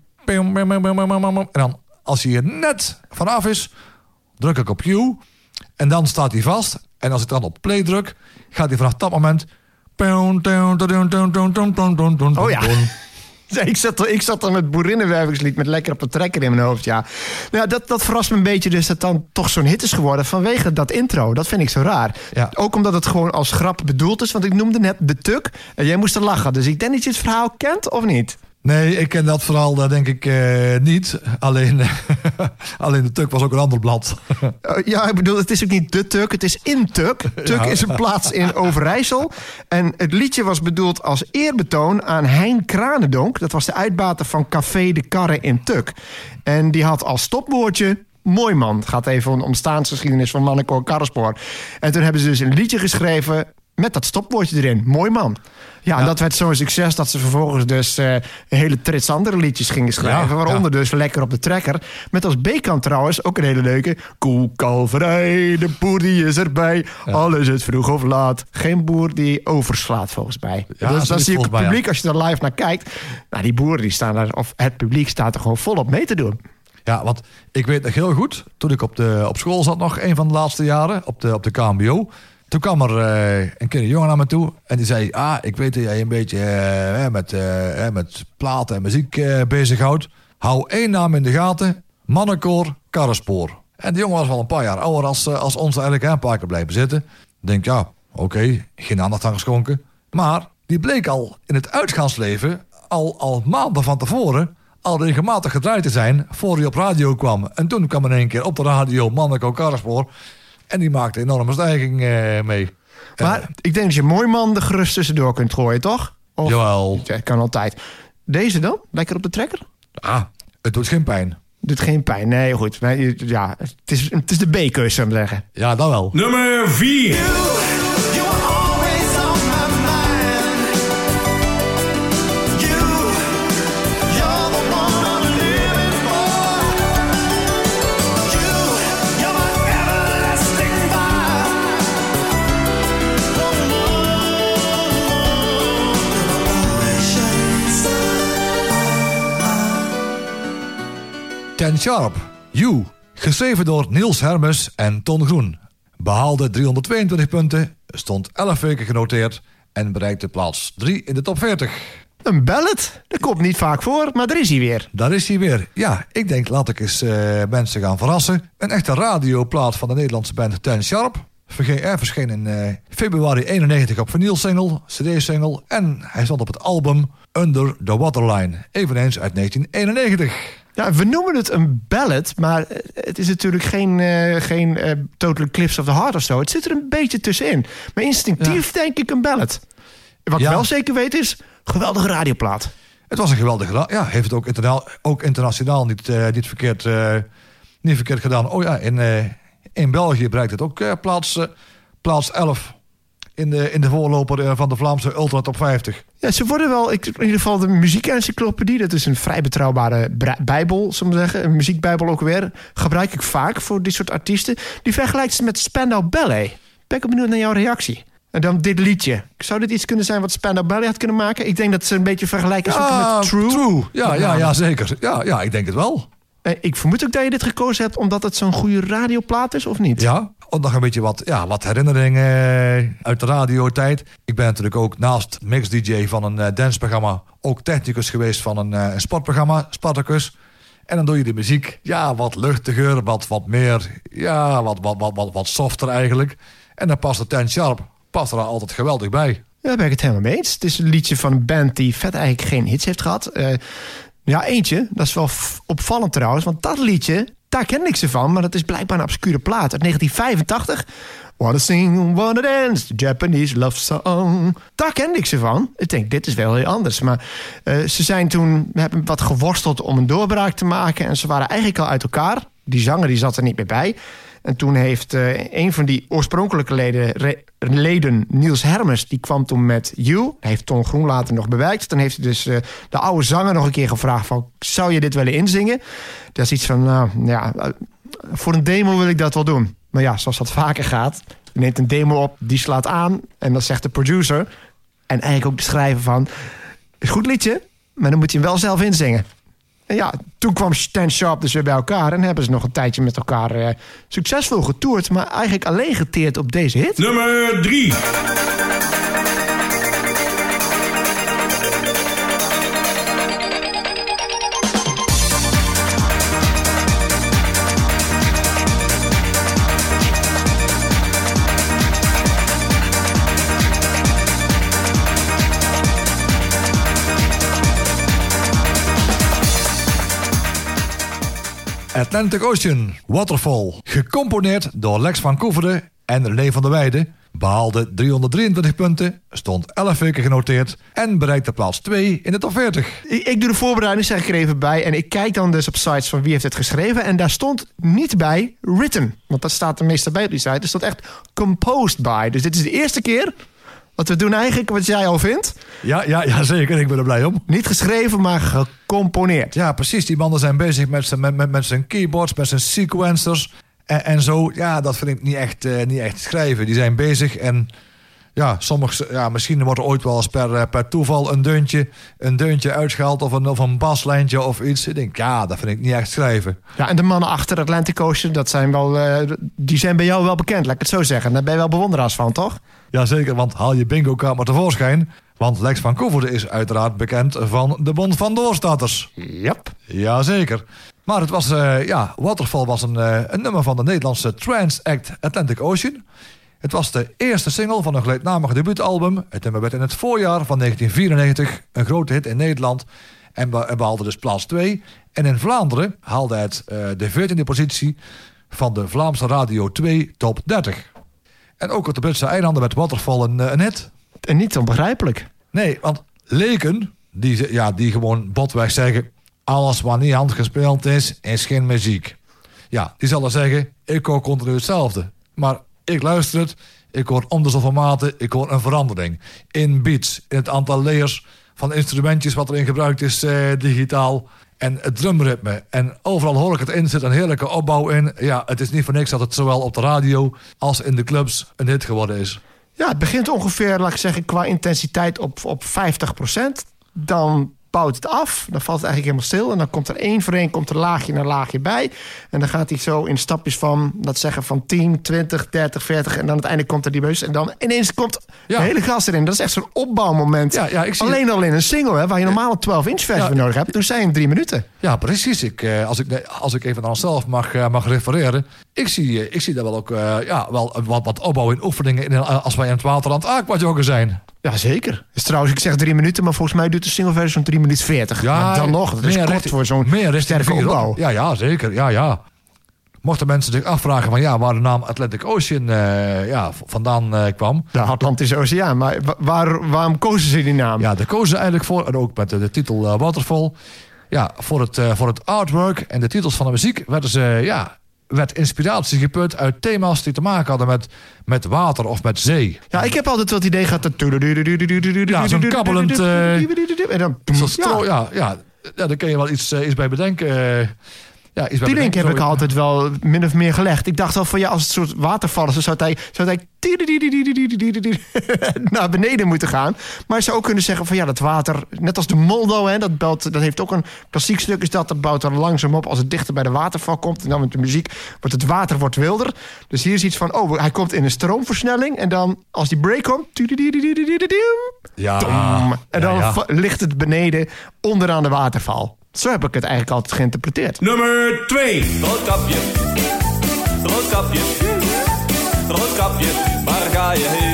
En dan, als hij er net vanaf is, druk ik op cue. En dan staat hij vast. En als ik dan op play druk, gaat hij vanaf dat moment... Oh ja. Ik zat, ik zat dan met Boerinnenwervingslied met Lekker op de Trekker in mijn hoofd, ja. Nou ja, dat, dat verrast me een beetje dus dat dan toch zo'n hit is geworden vanwege dat intro. Dat vind ik zo raar. Ja. Ook omdat het gewoon als grap bedoeld is, want ik noemde net de tuk en jij moest er lachen. Dus ik denk dat je het verhaal kent, of niet? Nee, ik ken dat verhaal daar denk ik eh, niet. Alleen, alleen de Tuk was ook een ander blad. Uh, ja, ik bedoel, het is ook niet de Tuk, het is in Tuk. Tuk is een plaats in Overijssel. En het liedje was bedoeld als eerbetoon aan Hein Kranendonk. Dat was de uitbater van Café de Karre in Tuk. En die had als stopwoordje... Mooi man. Het gaat even om de ontstaansgeschiedenis van Mannenkoor Karrespoor. En toen hebben ze dus een liedje geschreven met dat stopwoordje erin. Mooi man. Ja, en dat werd zo'n succes dat ze vervolgens dus een hele trits andere liedjes gingen schrijven. Ja, waaronder dus Lekker op de Trekker. Met als B-kant trouwens ook een hele leuke. Koekalverij, de boer die is erbij. Alles is vroeg of laat. Geen boer die overslaat volgens mij. Ja, dus dan zie je het publiek, als je er live naar kijkt. Nou, die boeren die staan daar, of het publiek staat er gewoon volop mee te doen. Ja, want ik weet nog heel goed, toen ik op, de, op school zat nog, een van de laatste jaren, op de, op de KMBO. Toen kwam er eh, een keer jongen naar me toe en die zei... Ah, ik weet dat jij een beetje eh, met, eh, met platen en muziek bezighoudt. Hou één naam in de gaten, Mannenkoor Karrespoor. En die jongen was wel een paar jaar ouder als, als ons eigenlijk, een paar keer blijven zitten. Ik denk, ja, oké, geen aandacht aan geschonken. Maar die bleek al in het uitgaansleven, al, al maanden van tevoren al regelmatig gedraaid te zijn voor hij op radio kwam. En toen kwam in één keer op de radio Manneko Karrespoor. En die maakte een enorme stijging eh, mee. Maar ik denk dat je mooi man er gerust tussendoor kunt gooien, toch? Of, Jawel. Ja, kan altijd. Deze dan? Lekker op de trekker? ah, het doet geen pijn. Doet geen pijn. Nee, goed. Ja, het is, het is de B-keus, zou ik zeggen. Ja, dat wel. Nummer 4. Ten Sharp, You, geschreven door Niels Hermes en Ton Groen. Behaalde 322 punten, stond 11 weken genoteerd en bereikte plaats 3 in de top 40. Een ballad? Dat komt niet vaak voor, maar daar is hij weer. Daar is hij weer. Ja, ik denk laat ik eens eh, mensen gaan verrassen. Een echte radioplaat van de Nederlandse band Ten Sharp. Verge- eh, verscheen in eh, februari 91 op vinyl-single, cd-single... en hij stond op het album Under the Waterline, eveneens uit 1991. Ja, we noemen het een ballad, maar het is natuurlijk geen, eh geen eh, Total Eclipse of the Heart of zo. Het zit er een beetje tussenin. Maar instinctief denk ik een ballad. Wat ik wel zeker weet is, geweldige radioplaat. Het was een geweldige... Ja, heeft het ook, interna ook internationaal niet, eh, niet, verkeerd, niet verkeerd gedaan. Oh ja, in, in België bereikt het ook plaats, plaats 11... In de, in de voorloper eh, van de Vlaamse Ultra Top 50. Ja, ze worden wel, ik, in ieder geval de muziekencyclopedie, dat is een vrij betrouwbare bijbel, zullen we zeggen, een muziekbijbel ook weer, gebruik ik vaak voor dit soort artiesten. Die vergelijkt ze met Spandau Ballet. Ben ik benieuwd naar jouw reactie. En dan dit liedje. Zou dit iets kunnen zijn wat Spandau Ballet had kunnen maken? Ik denk dat ze een beetje vergelijken zoeken met True. Ja, ja, ja, zeker. Ja, ja, ik denk het wel. Eh, Ik vermoed ook dat je dit gekozen hebt omdat het zo'n goede radioplaat is, of niet? Ja, ook nog een beetje wat, ja, wat herinneringen uit de radiotijd. Ik ben natuurlijk ook naast mix-dj van een eh, danceprogramma... ook technicus geweest van een, eh, een sportprogramma, Spartacus. En dan doe je de muziek, ja, wat luchtiger, wat, wat meer... ja, wat, wat, wat, wat, wat softer eigenlijk. En dan past de Ten Sharp past er altijd geweldig bij. Ja, daar ben ik het helemaal mee eens. Het is een liedje van een band die vet eigenlijk geen hits heeft gehad. Eh, ja, eentje. Dat is wel opvallend trouwens. Want dat liedje, daar ken ik ze van. Maar dat is blijkbaar een obscure plaat uit 1985. Wanna sing, wanna dance, Japanese love song. Daar kende ik ze van. Ik denk, dit is wel heel anders. Maar eh, ze zijn toen, hebben wat geworsteld om een doorbraak te maken. En ze waren eigenlijk al uit elkaar. Die zanger die zat er niet meer bij. En toen heeft eh, een van die oorspronkelijke leden, leden, Niels Hermes, die kwam toen met You. Hij heeft Ton Groen later nog bewerkt. Dan heeft hij dus eh, de oude zanger nog een keer gevraagd van, zou je dit willen inzingen? Dat is iets van, nou ja, eh, voor een demo wil ik dat wel doen. Maar ja, zoals dat vaker gaat, je neemt een demo op, die slaat aan en dan zegt de producer en eigenlijk ook de schrijver van, is goed liedje, maar dan moet je hem wel zelf inzingen. En ja, toen kwam Stan Sharp dus weer bij elkaar en hebben ze nog een tijdje met elkaar eh, succesvol getoerd, maar eigenlijk alleen geteerd op deze hit. Nummer 3. Atlantic Ocean, Waterfall. Gecomponeerd door Lex van Koeveren en René van der Weijden. Behaalde 323 punten, stond 11 weken genoteerd... en bereikte plaats 2 in de top 40. Ik, ik doe de voorbereiding, zeg ik er even bij. En ik kijk dan dus op sites van wie heeft het geschreven. En daar stond niet bij written. Want dat staat er meestal bij op die site. Er stond echt composed by. Dus dit is de eerste keer wat we doen eigenlijk, wat jij al vindt. Ja, ja, ja, zeker. Ik ben er blij om. Niet geschreven, maar gecomponeerd. Ja, precies. Die mannen zijn bezig met zijn, met, met, met zijn keyboards, met zijn sequencers. En, en zo, ja, dat vind ik niet echt, eh, niet echt schrijven. Die zijn bezig en ja, sommige, ja, misschien wordt er ooit wel eens per, eh, per toeval een deuntje, een deuntje uitgehaald of een, of een baslijntje of iets. Ik denk, ja, dat vind ik niet echt schrijven. Ja, en de mannen achter Atlantic Ocean, dat zijn wel, eh, die zijn bij jou wel bekend, laat ik het zo zeggen. Daar ben je wel bewonderaars van, toch? Jazeker, want haal je bingo kaart maar tevoorschijn. Want Lex van Koevoorde is uiteraard bekend van de Bond van Doorstaters. Yep. Jazeker. Maar het was, eh, ja, Waterfall was een, een nummer van de Nederlandse trance act Atlantic Ocean. Het was de eerste single van een gelijknamige debuutalbum. Het nummer werd in het voorjaar van 1994 een grote hit in Nederland. En, be en behaalde dus plaats 2. En in Vlaanderen haalde het eh, de 14e positie van de Vlaamse Radio 2 Top 30. En ook op de Britse eilanden werd Waterfall een, eh, een hit. En niet onbegrijpelijk. Nee, want leken, die, ja, die gewoon botweg zeggen... alles wat niet handgespeeld is, is geen muziek. Ja, die zullen zeggen, ik hoor continu hetzelfde. Maar ik luister het, ik hoor om de maten, ik hoor een verandering. In beats, in het aantal layers van instrumentjes wat erin gebruikt is eh, digitaal... En het drumritme. En overal hoor ik het in, zit een heerlijke opbouw in. Ja, het is niet voor niks dat het zowel op de radio als in de clubs een hit geworden is. Ja, het begint ongeveer, laat ik zeggen, qua intensiteit op, op 50%. Dan bouwt het af. Dan valt het eigenlijk helemaal stil. En dan komt er één voor één komt er laagje naar laagje bij. En dan gaat hij zo in stapjes van, dat zeggen, van 10, 20, 30, 40. En dan uiteindelijk komt er die bus. En dan ineens komt Ja. de hele gas erin. Dat is echt zo'n opbouwmoment. Ja, ja, ik zie- Alleen al in een single, hè, waar je normaal een 12 inch versie Ja. voor nodig hebt. Toen zijn drie minuten. Ja, precies. Ik, eh, als, ik, als ik even naar onszelf mag, eh, mag refereren. Ik zie, eh, ik zie daar wel ook ja, wel wat, wat opbouw in oefeningen in, als wij in het water aan het aquajoggen zijn. Ja, zeker. Dus trouwens, ik zeg drie minuten, maar volgens mij duurt de single versie zo'n 3 minuten 40. Ja, maar dan nog, dat is kort voor zo'n sterke opbouw. Ja, ja, zeker. Ja, ja. Mochten mensen zich afvragen van ja, waar de naam Atlantic Ocean eh, ja, vandaan eh, kwam. De Atlantische Oceaan. Maar wa- waar, waarom kozen ze die naam? Ja, daar kozen ze eigenlijk voor. En ook met de, de titel eh, Waterfall. Ja, voor het, voor het artwork en de titels van de muziek werden ze, ja, werd inspiratie geput uit thema's die te maken hadden met, met water of met zee. Ja, ik heb altijd wel het idee gehad dat... Ja, zo'n kabbelend, eh, En dan... Zo'n stro- ja. Ja, ja, daar kun je wel iets, eh, iets bij bedenken. Eh, ja, bij Die link heb ik altijd wel min of meer gelegd. Ik dacht al van ja, als het soort waterval is, dan zou hij, zou hij naar beneden moeten gaan. Maar je zou ook kunnen zeggen van ja, dat water, net als de Moldo, hè, dat, belt, dat heeft ook een klassiek stuk, is dat, dat bouwt dan langzaam op als het dichter bij de waterval komt. En dan met de muziek wordt het water wordt wilder. Dus hier is iets van, oh, hij komt in een stroomversnelling. En dan als die break komt, Ja, Tom. En dan ja, ja. va- ligt het beneden onderaan de waterval. Zo heb ik het eigenlijk altijd geïnterpreteerd. Nummer 2. Roodkapje, roodkapje, roodkapje, waar ga je heen?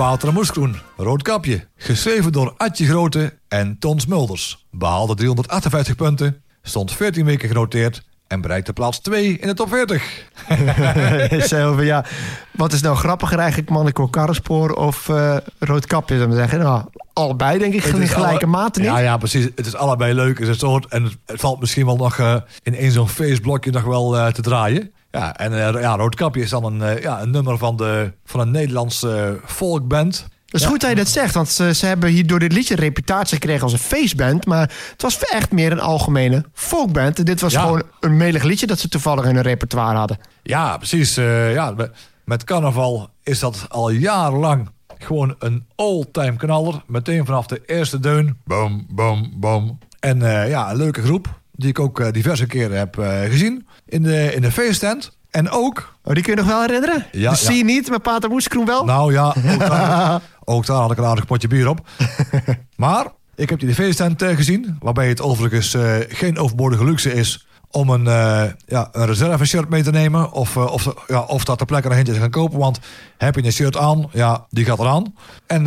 Pater Moeskroen, Roodkapje. Geschreven door Adje Grote en Ton Smulders. Behaalde 358 punten, stond 14 weken genoteerd en bereikte plaats 2 in de top 40. Zo van, ja, wat is nou grappiger eigenlijk, Manneke Karrenspoor of eh Roodkapje, zou zeggen. Nou, allebei denk ik, in is gelijke alle- mate niet. Ja, ja, precies. Het is allebei leuk zijn soort. En het, het valt misschien wel nog eh, in één zo'n feestblokje nog wel eh, te draaien. Ja, en eh, ja, Roodkapje is dan een, eh, ja, een nummer van, de, van een Nederlandse eh, folkband. Het is goed dat je dat zegt, want ze, ze hebben hier door dit liedje een reputatie gekregen als een feestband. Maar het was echt meer een algemene folkband. En dit was Ja. gewoon een melig liedje dat ze toevallig in hun repertoire hadden. Ja, precies. eh, ja, met, carnaval is dat al jarenlang gewoon een all-time knaller. Meteen vanaf de eerste deun. Bam, bam, bam. En eh, ja, een leuke groep. Die ik ook diverse keren heb eh, gezien. In de, in de feesttent. En ook... Oh, die kun je nog wel herinneren? Ja, de zie je niet, met Pater Moeskroen wel? Nou ja, ook daar, ook daar had ik een aardig potje bier op. maar ik heb die de feesttent eh, gezien. Waarbij het overigens eh, geen overbodige luxe is om een, eh ja, een reserve shirt mee te nemen. Of, of, ja, of dat ter plekke naar te gaan kopen. Want heb je een shirt aan, ja, die gaat eraan. En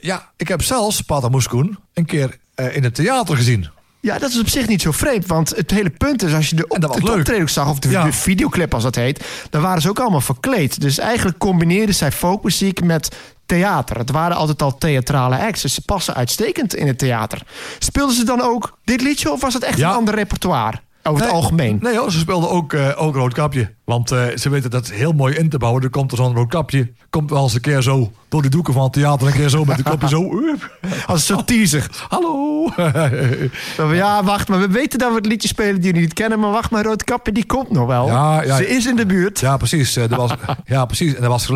ja, ik heb zelfs Pater Moeskoen een keer in het theater gezien. Ja, dat is op zich niet zo vreemd. Want het hele punt is, als je de, op, de zag... of de, Ja. de videoclip als dat heet... dan waren ze ook allemaal verkleed. Dus eigenlijk combineerden zij folkmuziek met theater. Het waren altijd al theatrale acts. Dus ze passen uitstekend in het theater. Speelden ze dan ook dit liedje... of was het echt Ja. een ander repertoire? Over het algemeen. Nee hoor, ze speelden ook, eh ook roodkapje. Want eh, ze weten dat heel mooi in te bouwen. Er komt er zo'n roodkapje. Komt wel eens een keer zo door die doeken van het theater. Een keer zo met die kopje zo. Uep. Als een soort teaser. Hallo. Ja, wacht, maar we weten dat we het liedje spelen die jullie niet kennen. Maar wacht maar, Roodkapje, die komt nog wel. Ja, ja. Ze is in de buurt. Ja, precies. Eh, Er was, ja, precies. En er, was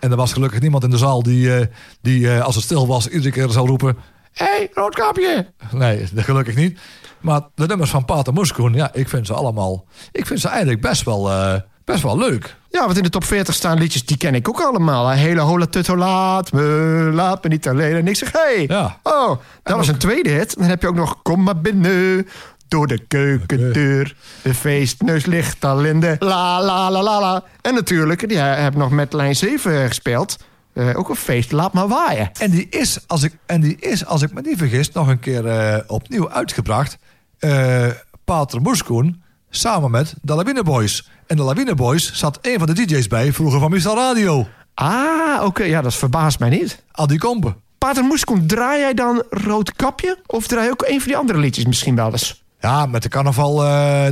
en er was gelukkig niemand in de zaal die, die als het stil was, iedere keer zou roepen... Hé, hey, roodkapje! Nee, dat gelukkig niet. Maar de nummers van Pater Moeskoen, ja, ik vind ze allemaal... Ik vind ze eigenlijk best wel, eh, best wel leuk. Ja, want in de top 40 staan liedjes, die ken ik ook allemaal. hè. Hele hola tutto, laat me, laat me niet alleen. En ik zeg, hey, Ja. oh, dat was een tweede hit. Dan heb je ook nog, kom maar binnen, door de keukendeur. De feestneus ligt al in de la la la la la. En natuurlijk, die hebben nog met lijn 7 gespeeld. Eh, ook een feest, laat maar waaien. En die is, als ik, en die is, als ik me niet vergis, nog een keer eh, opnieuw uitgebracht. Eh Pater Moeskoen samen met de Lawine Boys. En de Lawine Boys zat een van de DJ's bij, vroeger van Mr. Radio. Ah, oké, ja, dat verbaast mij niet. Adi Kompen. Pater Moeskoen, draai jij dan Rood Kapje? Of draai je ook een van die andere liedjes misschien wel eens? Ja, met de carnaval, eh,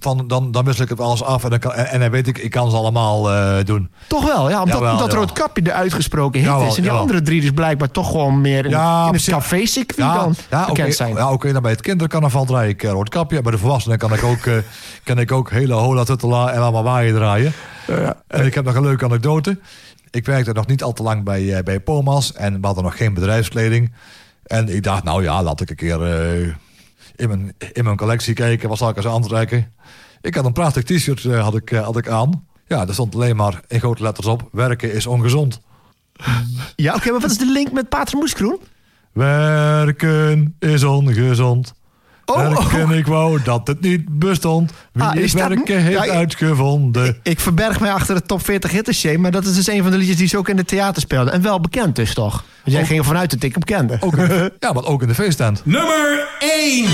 van, dan, dan wissel ik het alles af. En dan, kan, en, en dan weet ik, ik kan ze allemaal eh, doen. Toch wel, ja. Omdat, Jawel, omdat. Roodkapje de uitgesproken hit Jawel, is. En die jawel. andere drie dus blijkbaar toch gewoon meer in, Ja, in het café-circuit dan ja, bekend oké, zijn. Ja, oké, dan bij het kindercarnaval draai ik uh, roodkapje. Bij de volwassenen kan ik ook, eh, kan ik ook hele hola tutela en allemaal waaien draaien. En ik heb nog een leuke anekdote. Ik werkte nog niet al te lang bij, eh, bij Pomas. En we hadden nog geen bedrijfskleding. En ik dacht, nou ja, laat ik een keer eh, in, mijn, in mijn collectie kijken. Wat zal ik eens aantrekken? Ik had een prachtig t-shirt eh, had ik, eh, had ik aan. Ja, er stond alleen maar in grote letters op. Werken is ongezond. Ja, oké, maar wat is de link met Pater Moeskroen? Werken is ongezond. Oh, Werken, oh. ik wou dat het niet bestond. Wie Ah, het is dat- werken heeft Ja, ik- uitgevonden. Ik verberg mij achter de top 40 hitters, maar dat is dus een van de liedjes die ze ook in het theater speelden. En wel bekend dus toch? Want jij Ook- ging ervan uit dat ik hem kende. Ook ja, maar ook in de feesttent. Nummer 1.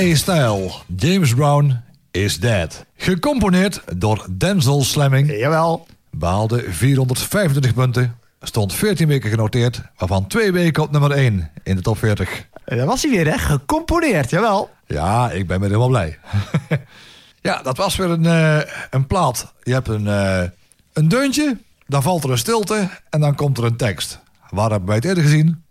L.A. Style, James Brown is Dead. Gecomponeerd door Denzel Slamming. Jawel. Behaalde 425 punten. Stond 14 weken genoteerd, waarvan twee weken op nummer 1 in de top 40. En Daar was hij weer, hè? Gecomponeerd, jawel. Ja, ik ben weer helemaal blij. ja, dat was weer een, eh, een plaat. Je hebt een, eh, een deuntje, dan valt er een stilte en dan komt er een tekst. Waar hebben wij het eerder gezien?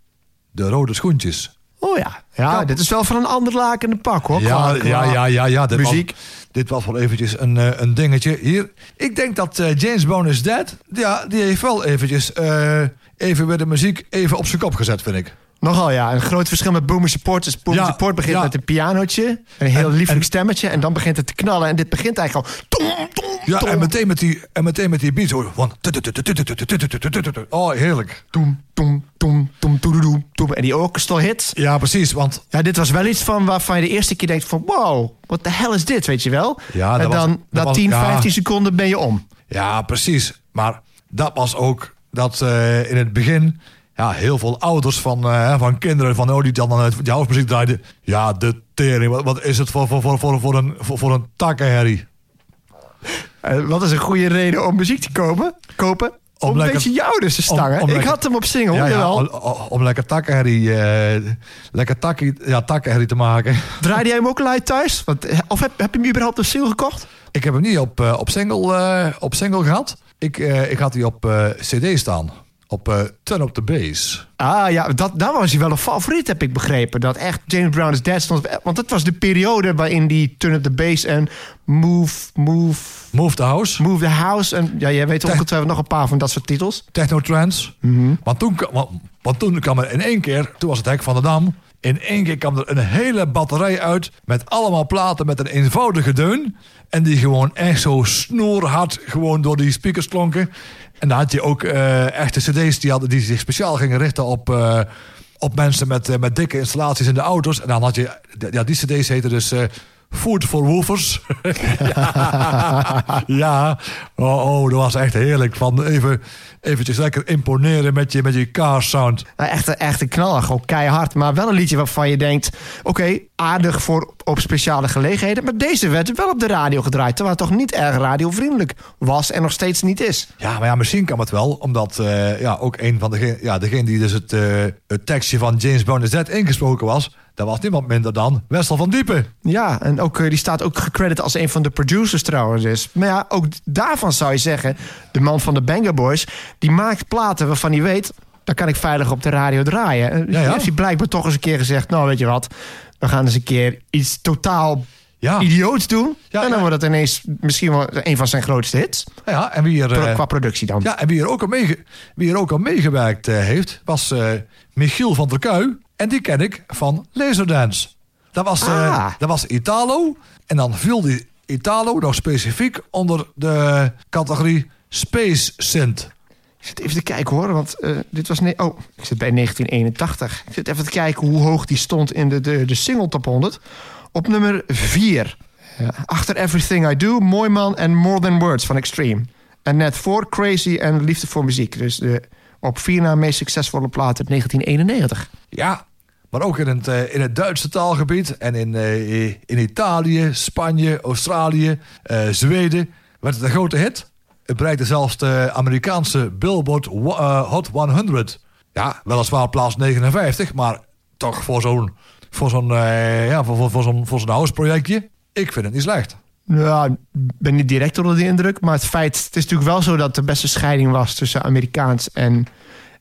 De rode schoentjes. Oh ja. Ja, dit is wel van een ander lakende pak, hoor. Ja, Qua- ja, ja, ja, ja. Dit Muziek. Was, dit was wel eventjes een, eh, een dingetje. Hier, ik denk dat eh, James Brown is Dead, ja, die heeft wel eventjes eh, even weer de muziek even op zijn kop gezet, vind ik. Nogal, ja. Een groot verschil met Boomer Support. Dus Boomer Ja, Support begint ja. met een pianootje. Een heel En- lieflijk en- stemmetje. En dan begint het te knallen. En dit begint eigenlijk al... Tom, tom, Ja, tom. en meteen met die, en meteen met die beat. Van... Oh, heerlijk. Toem, toem, toem, toem. En die orchestral hits. Ja, precies, want Ja, dit was wel iets van waarvan je de eerste keer denkt van... Wow, wat de hell is dit, weet je wel? Ja, dat en was- dan dat na was- 10, ja. 15 seconden ben je om. Ja, precies. Maar dat was ook dat eh, in het begin ja, heel veel ouders van, eh, van kinderen van oh, die dan uh, die housemuziek draaiden. Ja, de tering. Wat, wat is het voor, voor, voor, voor, voor een, voor, voor een takkenherrie? Eh, wat is een goede reden om muziek te kopen? kopen? Om, een lekker- beetje je ouders te stangen. om ik lekker- had hem op single, Ja, ja, om, lekker takkenherrie, eh, lekker takkie, ja, takkenherrie te maken. Draaide jij hem ook live thuis? Want, eh, of heb, heb je hem überhaupt op single gekocht? Ik heb hem niet op, op, single, op single gehad. Ik, ik had die op cd staan. Op eh, Turn Up The Bass. Ah ja, dat, daar was hij wel een favoriet, heb ik begrepen. Dat echt James Brown is Dead stond. Want dat was de periode waarin die Turn Up The Bass en Move, Move, Move the House. Move The House... en ja, jij weet ongetwijfeld nog een paar van dat soort titels. Techno Trance. want, toen, want, want toen kwam er in één keer, toen was het hek van de Dam. In één keer kwam er een hele batterij uit met allemaal platen met een eenvoudige deun. En die gewoon echt zo snoerhard gewoon door die speakers klonken. En dan had je ook eh, echte cd's die, hadden, die zich speciaal gingen richten op, eh, op mensen met, eh, met dikke installaties in de auto's. En dan had je, ja, die cd's heten dus... Food for Woofers. ja, ja. Oh, oh, dat was echt heerlijk. Van even, eventjes lekker imponeren met je, met je car sound. Nou, echt, een- echt een knaller, gewoon keihard. Maar wel een liedje waarvan je denkt... oké, aardig voor op speciale gelegenheden. Maar deze werd wel op de radio gedraaid. Terwijl het toch niet erg radiovriendelijk was en nog steeds niet is. Ja, maar ja, misschien kan het wel. Omdat eh, ja, ook een van degenen ja, degene die dus het, eh, het tekstje van James Brown is Dead ingesproken was... dat was niemand minder dan Wessel van Diepen. Ja, en ook, eh, die staat ook gecrediteerd als een van de producers trouwens. Dus. Maar ja, ook daarvan zou je zeggen... de man van de Banger Boys... die maakt platen waarvan hij weet... daar kan ik veilig op de radio draaien. En Ja, ja. heeft hij blijkbaar toch eens een keer gezegd... nou, weet je wat, we gaan eens een keer iets totaal Ja. idioots doen. Ja, en dan ja. wordt het ineens misschien wel een van zijn grootste hits. Ja, en wie er, Pro- eh, qua productie dan. ja, en wie er ook al, meege, wie er ook al meegewerkt eh, heeft... was Michiel van der Kuij. En die ken ik van Laserdance. Dat was, eh, Ah. dat was Italo. En dan viel die Italo nog specifiek onder de categorie Space Synth. Ik zit even te kijken hoor, want eh, dit was... Ne oh, ik zit bij 1981. Ik zit even te kijken hoe hoog die stond in de, de, de single top 100. Op nummer 4. achter Everything I Do, Mooi Man en More Than Words van Extreme. En net voor Crazy en Liefde voor Muziek. Dus de op vier na meest succesvolle plaat uit 1991. Ja, maar ook in het, eh, in het Duitse taalgebied en in, eh, in Italië, Spanje, Australië, eh, Zweden werd het een grote hit. Het bereikte zelfs de Amerikaanse Billboard Hot 100. Ja, weliswaar plaats 59, maar toch voor zo'n voor zo'n ja, voor, voor, voor zo'n voor zo'n house-projectje. Ik vind het niet slecht. Ja, ik ben niet direct onder de indruk. Maar het feit, het is natuurlijk wel zo dat er best een scheiding was tussen Amerikaans en,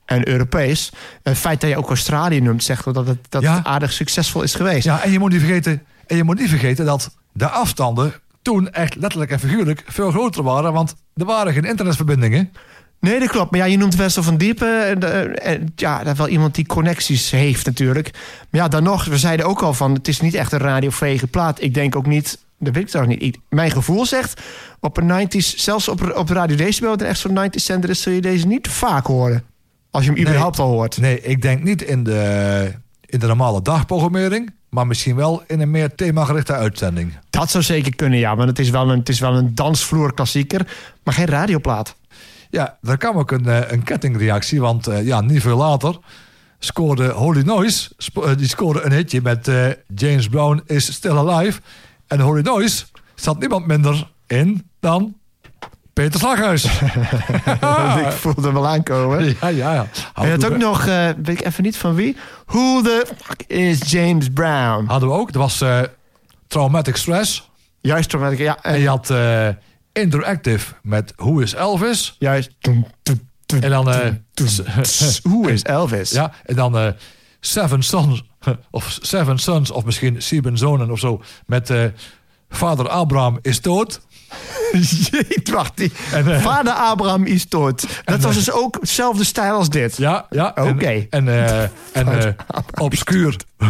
en Europees. Het feit dat je ook Australië noemt, zegt wel dat het, dat Ja. het aardig succesvol is geweest. Ja, en je moet niet vergeten, en je moet niet vergeten dat de afstanden toen echt letterlijk en figuurlijk veel groter waren. Want er waren geen internetverbindingen. Nee, dat klopt. Maar ja, je noemt Wessel van Diepen. En, eh, en ja, dat is wel iemand die connecties heeft natuurlijk. Maar ja, dan nog, we zeiden ook al van... het is niet echt een radiovege plaat. Ik denk ook niet... Dat weet ik toch niet. Mijn gevoel zegt... op een 90s, zelfs op, op Radio Decibel... dat echt zo'n 90s zender is... zul je deze niet vaak horen. Als je hem überhaupt al hoort. Nee, ik denk niet in de, in de normale dagprogrammering. Maar misschien wel in een meer themagerichte uitzending. Dat zou zeker kunnen, ja. Want het is wel een, het is wel een dansvloerklassieker. Maar geen radioplaat. Ja, er kwam ook een, eh, een kettingreactie. Want eh, ja, niet veel later scoorde Holy Noise. spo- eh, die scoorde een hitje met James Brown is Still Alive. En Holy Noise zat niemand minder in dan Peter Slaghuis. ik voelde hem wel aankomen. ja, ja, ja. En je had ook nog, eh, weet ik even niet van wie... Who the fuck is James Brown? Hadden we ook. Dat was eh, Traumatic Stress. Juist, ik- ja. En En, je had eh, Interactive met Who is Elvis. juist. En dan... Who is Elvis? Ja, en dan Seven Sons, of Seven Sons, of misschien Sieben Zonen of zo, met Vader Abraham is dood. Jeet, wacht. Die, En, eh, Vader Abraham is dood. Dat was dus ook hetzelfde stijl als dit. Ja, ja. Oké. En, eh, en eh, obscuur,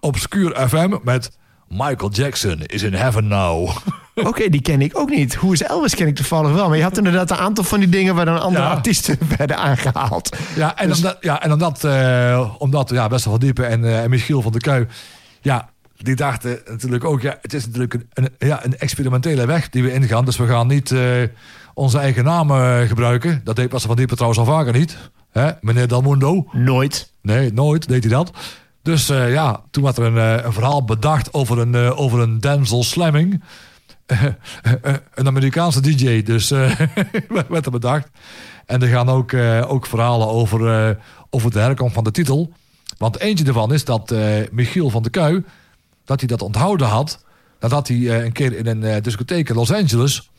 obscuur FM met Michael Jackson is in heaven now. Oké, die ken ik ook niet. Who is Elvis ken ik toevallig wel. Maar je had inderdaad een aantal van die dingen... waar dan andere Ja. artiesten werden aangehaald. Ja, en Dus- omdat, ja, en omdat, eh, omdat ja, best wel diepe en, eh, en Michiel van der Kuij, ja, die dachten natuurlijk ook, ja, het is natuurlijk een, een, ja, een experimentele weg die we ingaan. Dus we gaan niet eh, onze eigen naam eh, gebruiken. Dat deed Bas van Diepen trouwens al vaker niet. Hè? Meneer Dalmundo. Nooit. Nee, nooit deed hij dat. Dus eh, ja, toen werd er een, een verhaal bedacht over een, over een Denzel Slamming. Een Amerikaanse DJ, dus werd er bedacht. En er gaan ook, ook verhalen over, over de herkomst van de titel. Want eentje ervan is dat Michiel van der Kuij... dat hij dat onthouden had... nadat hij eh, een keer in een eh, discotheek in Los Angeles...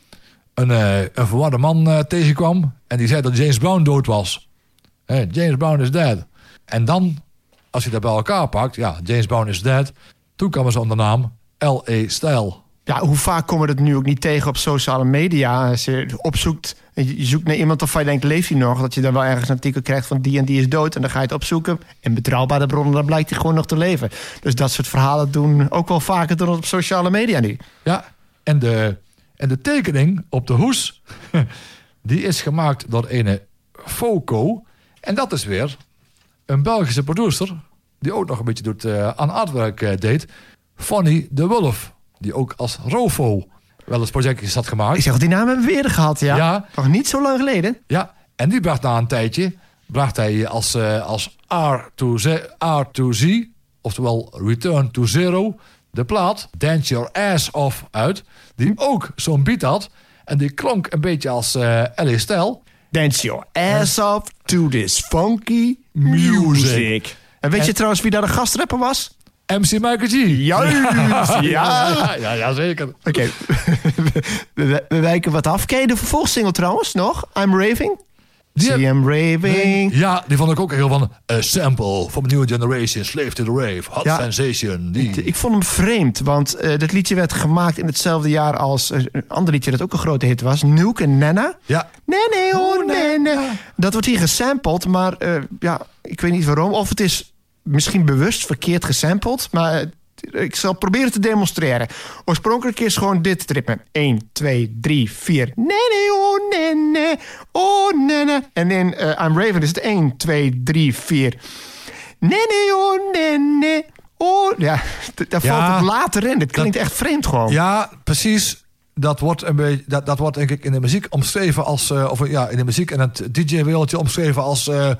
een, eh, een verwarde man tegenkwam... en die zei dat James Brown dood was. Eh, James Brown is dead. En dan, als je dat bij elkaar pakt... ja, James Brown is dead... toen kwamen ze onder de naam L.A. Style... Ja, hoe vaak komen we het nu ook niet tegen op sociale media? Als je opzoekt, je zoekt naar iemand of je denkt, leeft hij nog? Dat je dan wel ergens een artikel krijgt van die en die is dood. En dan ga je het opzoeken. En betrouwbare bronnen, dan blijkt hij gewoon nog te leven. Dus dat soort verhalen doen ook wel vaker dan op sociale media nu. Ja, en de, en de tekening op de hoes... die is gemaakt door ene Foco. En dat is weer een Belgische producer... die ook nog een beetje doet, eh, aan artwerk eh, deed. Fonny de Wolf. Die ook als Rofo wel eens projectjes had gemaakt. Ik zeg, die naam hebben we eerder gehad, ja. Ja. Nog niet zo lang geleden. Ja, en die bracht na een tijdje bracht hij als, eh, als R2Z, R2Z, oftewel Return to Zero, de plaat Dance Your Ass Off uit, die ook zo'n beat had. En die klonk een beetje als Ellie Style. Dance your ass off to this funky music. En weet je trouwens wie daar de gastrapper was? MC Michael G. Juist, ja. ja, ja, ja, zeker. Oké, we, we wijken wat af. Ken je de vervolgsingle trouwens nog? I'm Raving? Die See I'm Raving. Ja, die vond ik ook heel van A Sample from a New Generation, Slave to the Rave, Hot Ja. Sensation. Die. Ik vond hem vreemd, want eh dat liedje werd gemaakt in hetzelfde jaar als eh, een ander liedje dat ook een grote hit was. Nuke en Nana. Ja, Nee, nee, oh, nee, nee. Dat wordt hier gesampled, maar eh, ja, ik weet niet waarom. Of het is misschien bewust verkeerd gesampled, maar ik zal proberen te demonstreren. Oorspronkelijk is gewoon dit ritme. 1, 2, 3, 4. Nee, nee, oh, nee, nee. Oh, nee, nee. En in eh, I'm Raven is het 1, 2, 3, 4. Nee, nee, oh, nee, nee. Oh, ja, daar Ja. valt het later in. Dit klinkt echt vreemd gewoon. Ja, precies. dat wordt, een beetje, dat, dat wordt denk ik in de muziek omschreven als... eh, of ja, in de muziek en het DJ-wereldje omschreven als eh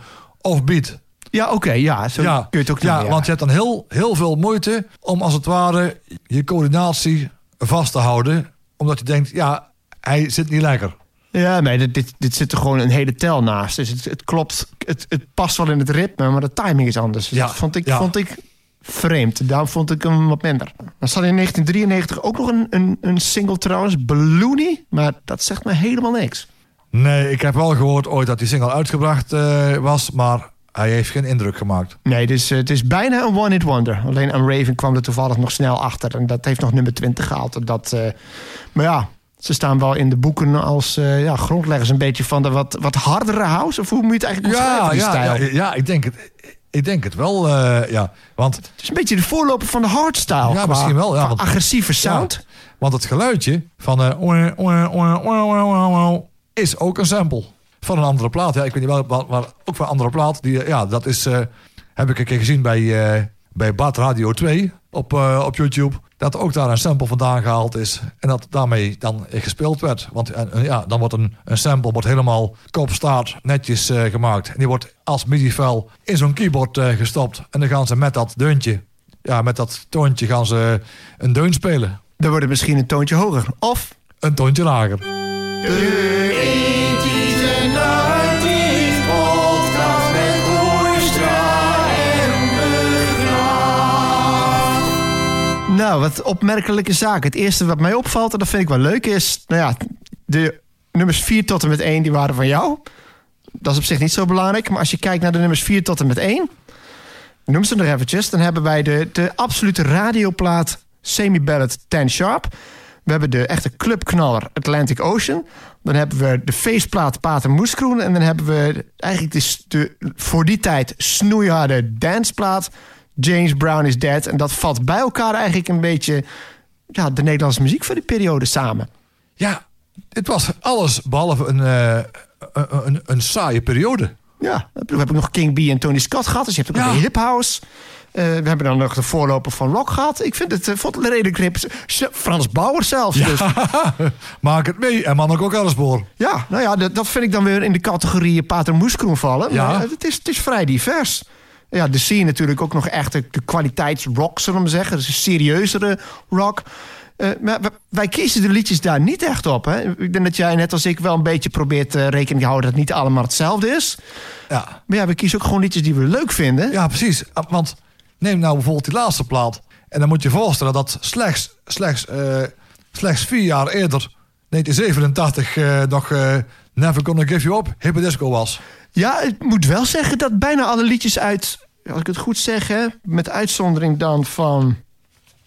offbeat. Ja, oké, ja, zo ja, kun je het ook ja, want je hebt dan heel, heel veel moeite om als het ware je coördinatie vast te houden. Omdat je denkt, ja, hij zit niet lekker. Ja, nee, dit, dit, dit zit er gewoon een hele tel naast. Dus het, het klopt, het, het past wel in het ritme, maar de timing is anders. Dus Ja, dat vond ik, ja. vond ik vreemd. Daarom vond ik hem wat minder. Dan staat in 1993 ook nog een, een, een single trouwens, Balloony. Maar dat zegt me helemaal niks. Nee, ik heb wel gehoord ooit dat die single uitgebracht eh, was, maar hij heeft geen indruk gemaakt. Nee, dus, eh, het is bijna een one-hit wonder. Alleen Unraven kwam er toevallig nog snel achter. En dat heeft nog nummer 20 gehaald. Dat, eh, maar ja, ze staan wel in de boeken als eh, ja, grondleggers een beetje van de wat, wat hardere house. Of hoe moet je het eigenlijk Ja, die ja, stijl? ja, ja, ik denk het. Ik denk het wel, eh, ja. Want, Het is een beetje de voorloper van de hardstyle. Ja, qua- misschien wel, ja, want- agressieve sound. ja, want het geluidje van eh, is ook een sample van een andere plaat. Ja, ik weet niet wel, maar, maar ook van een andere plaat. Die, eh, ja, dat is, eh, heb ik een keer gezien bij, eh, bij Bad Radio 2 op, op YouTube. Dat ook daar een sample vandaan gehaald is. En dat daarmee dan gespeeld werd. Want ja, dan wordt een, een sample wordt helemaal kopstaart netjes gemaakt. En die wordt als midi-file in zo'n keyboard gestopt. En dan gaan ze met dat deuntje, ja, met dat toontje gaan ze een deun spelen. Dan wordt het misschien een toontje hoger. Of Een toontje lager. Nou, wat opmerkelijke zaak. Het eerste wat mij opvalt, en dat vind ik wel leuk, is... Nou ja, de nummers 4 tot en met 1, die waren van jou. Dat is op zich niet zo belangrijk. Maar als je kijkt naar de nummers 4 tot en met 1... Noem ze nog eventjes. Dan hebben wij de, de absolute radioplaat Semi-Ballad 10 Sharp. We hebben de echte clubknaller Atlantic Ocean. Dan hebben we de feestplaat Pater Moeskroen. En dan hebben we eigenlijk de, de voor die tijd snoeiharde danceplaat James Brown is Dead. En dat valt bij elkaar eigenlijk een beetje ja, de Nederlandse muziek voor die periode samen. Ja, het was alles behalve een, eh, een, een, een saaie periode. Ja, we hebben nog King B en Tony Scott gehad. Dus je hebt ook Ja. hip house. Eh, we hebben dan nog de voorloper van rock gehad. Ik vind het, uh, vond redelijk. Frans Bauer zelfs. Dus, Maak het mee en man ook ook spoor. ja, nou ja, dat, dat vind ik dan weer in de categorie Pater Moeskroen vallen. Ja. Maar het is, het is vrij divers. Ja, de scene natuurlijk ook nog echt de, de kwaliteitsrock, zullen we zeggen. Dus een serieuzere rock. Eh, maar wij- kiezen de liedjes daar niet echt op. Hè? Ik denk dat jij net als ik wel een beetje probeert eh, rekening te houden... dat het niet allemaal hetzelfde is. Ja. Maar ja, we kiezen ook gewoon liedjes die we leuk vinden. ja, precies. Ah, Want neem nou bijvoorbeeld die laatste plaat. En dan moet je voorstellen dat slechts, slechts, eh, slechts vier jaar eerder, 1987, eh, nog Never Gonna Give You Up, Hippe Disco was. Ja, ik moet wel zeggen dat bijna alle liedjes uit, als ik het goed zeg, hè, met uitzondering dan van,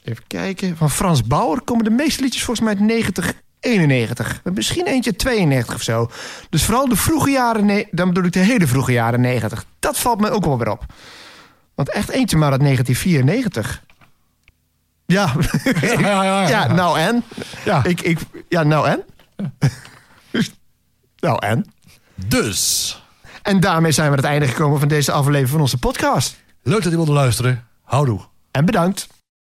even kijken, van Frans Bauer, komen de meeste liedjes volgens mij uit 90, 91. Misschien eentje 92 of zo. Dus vooral de vroege jaren, dan bedoel ik de hele vroege jaren 90. Dat valt me ook wel weer op. Want echt eentje maar uit 1994. Ja, Ja, ja, ja. ja nou en? Ja. Ik, ik, ja, nou en? nou en? Dus, En daarmee zijn we aan het einde gekomen van deze aflevering van onze podcast. leuk dat je wilde luisteren. Houdoe. En bedankt.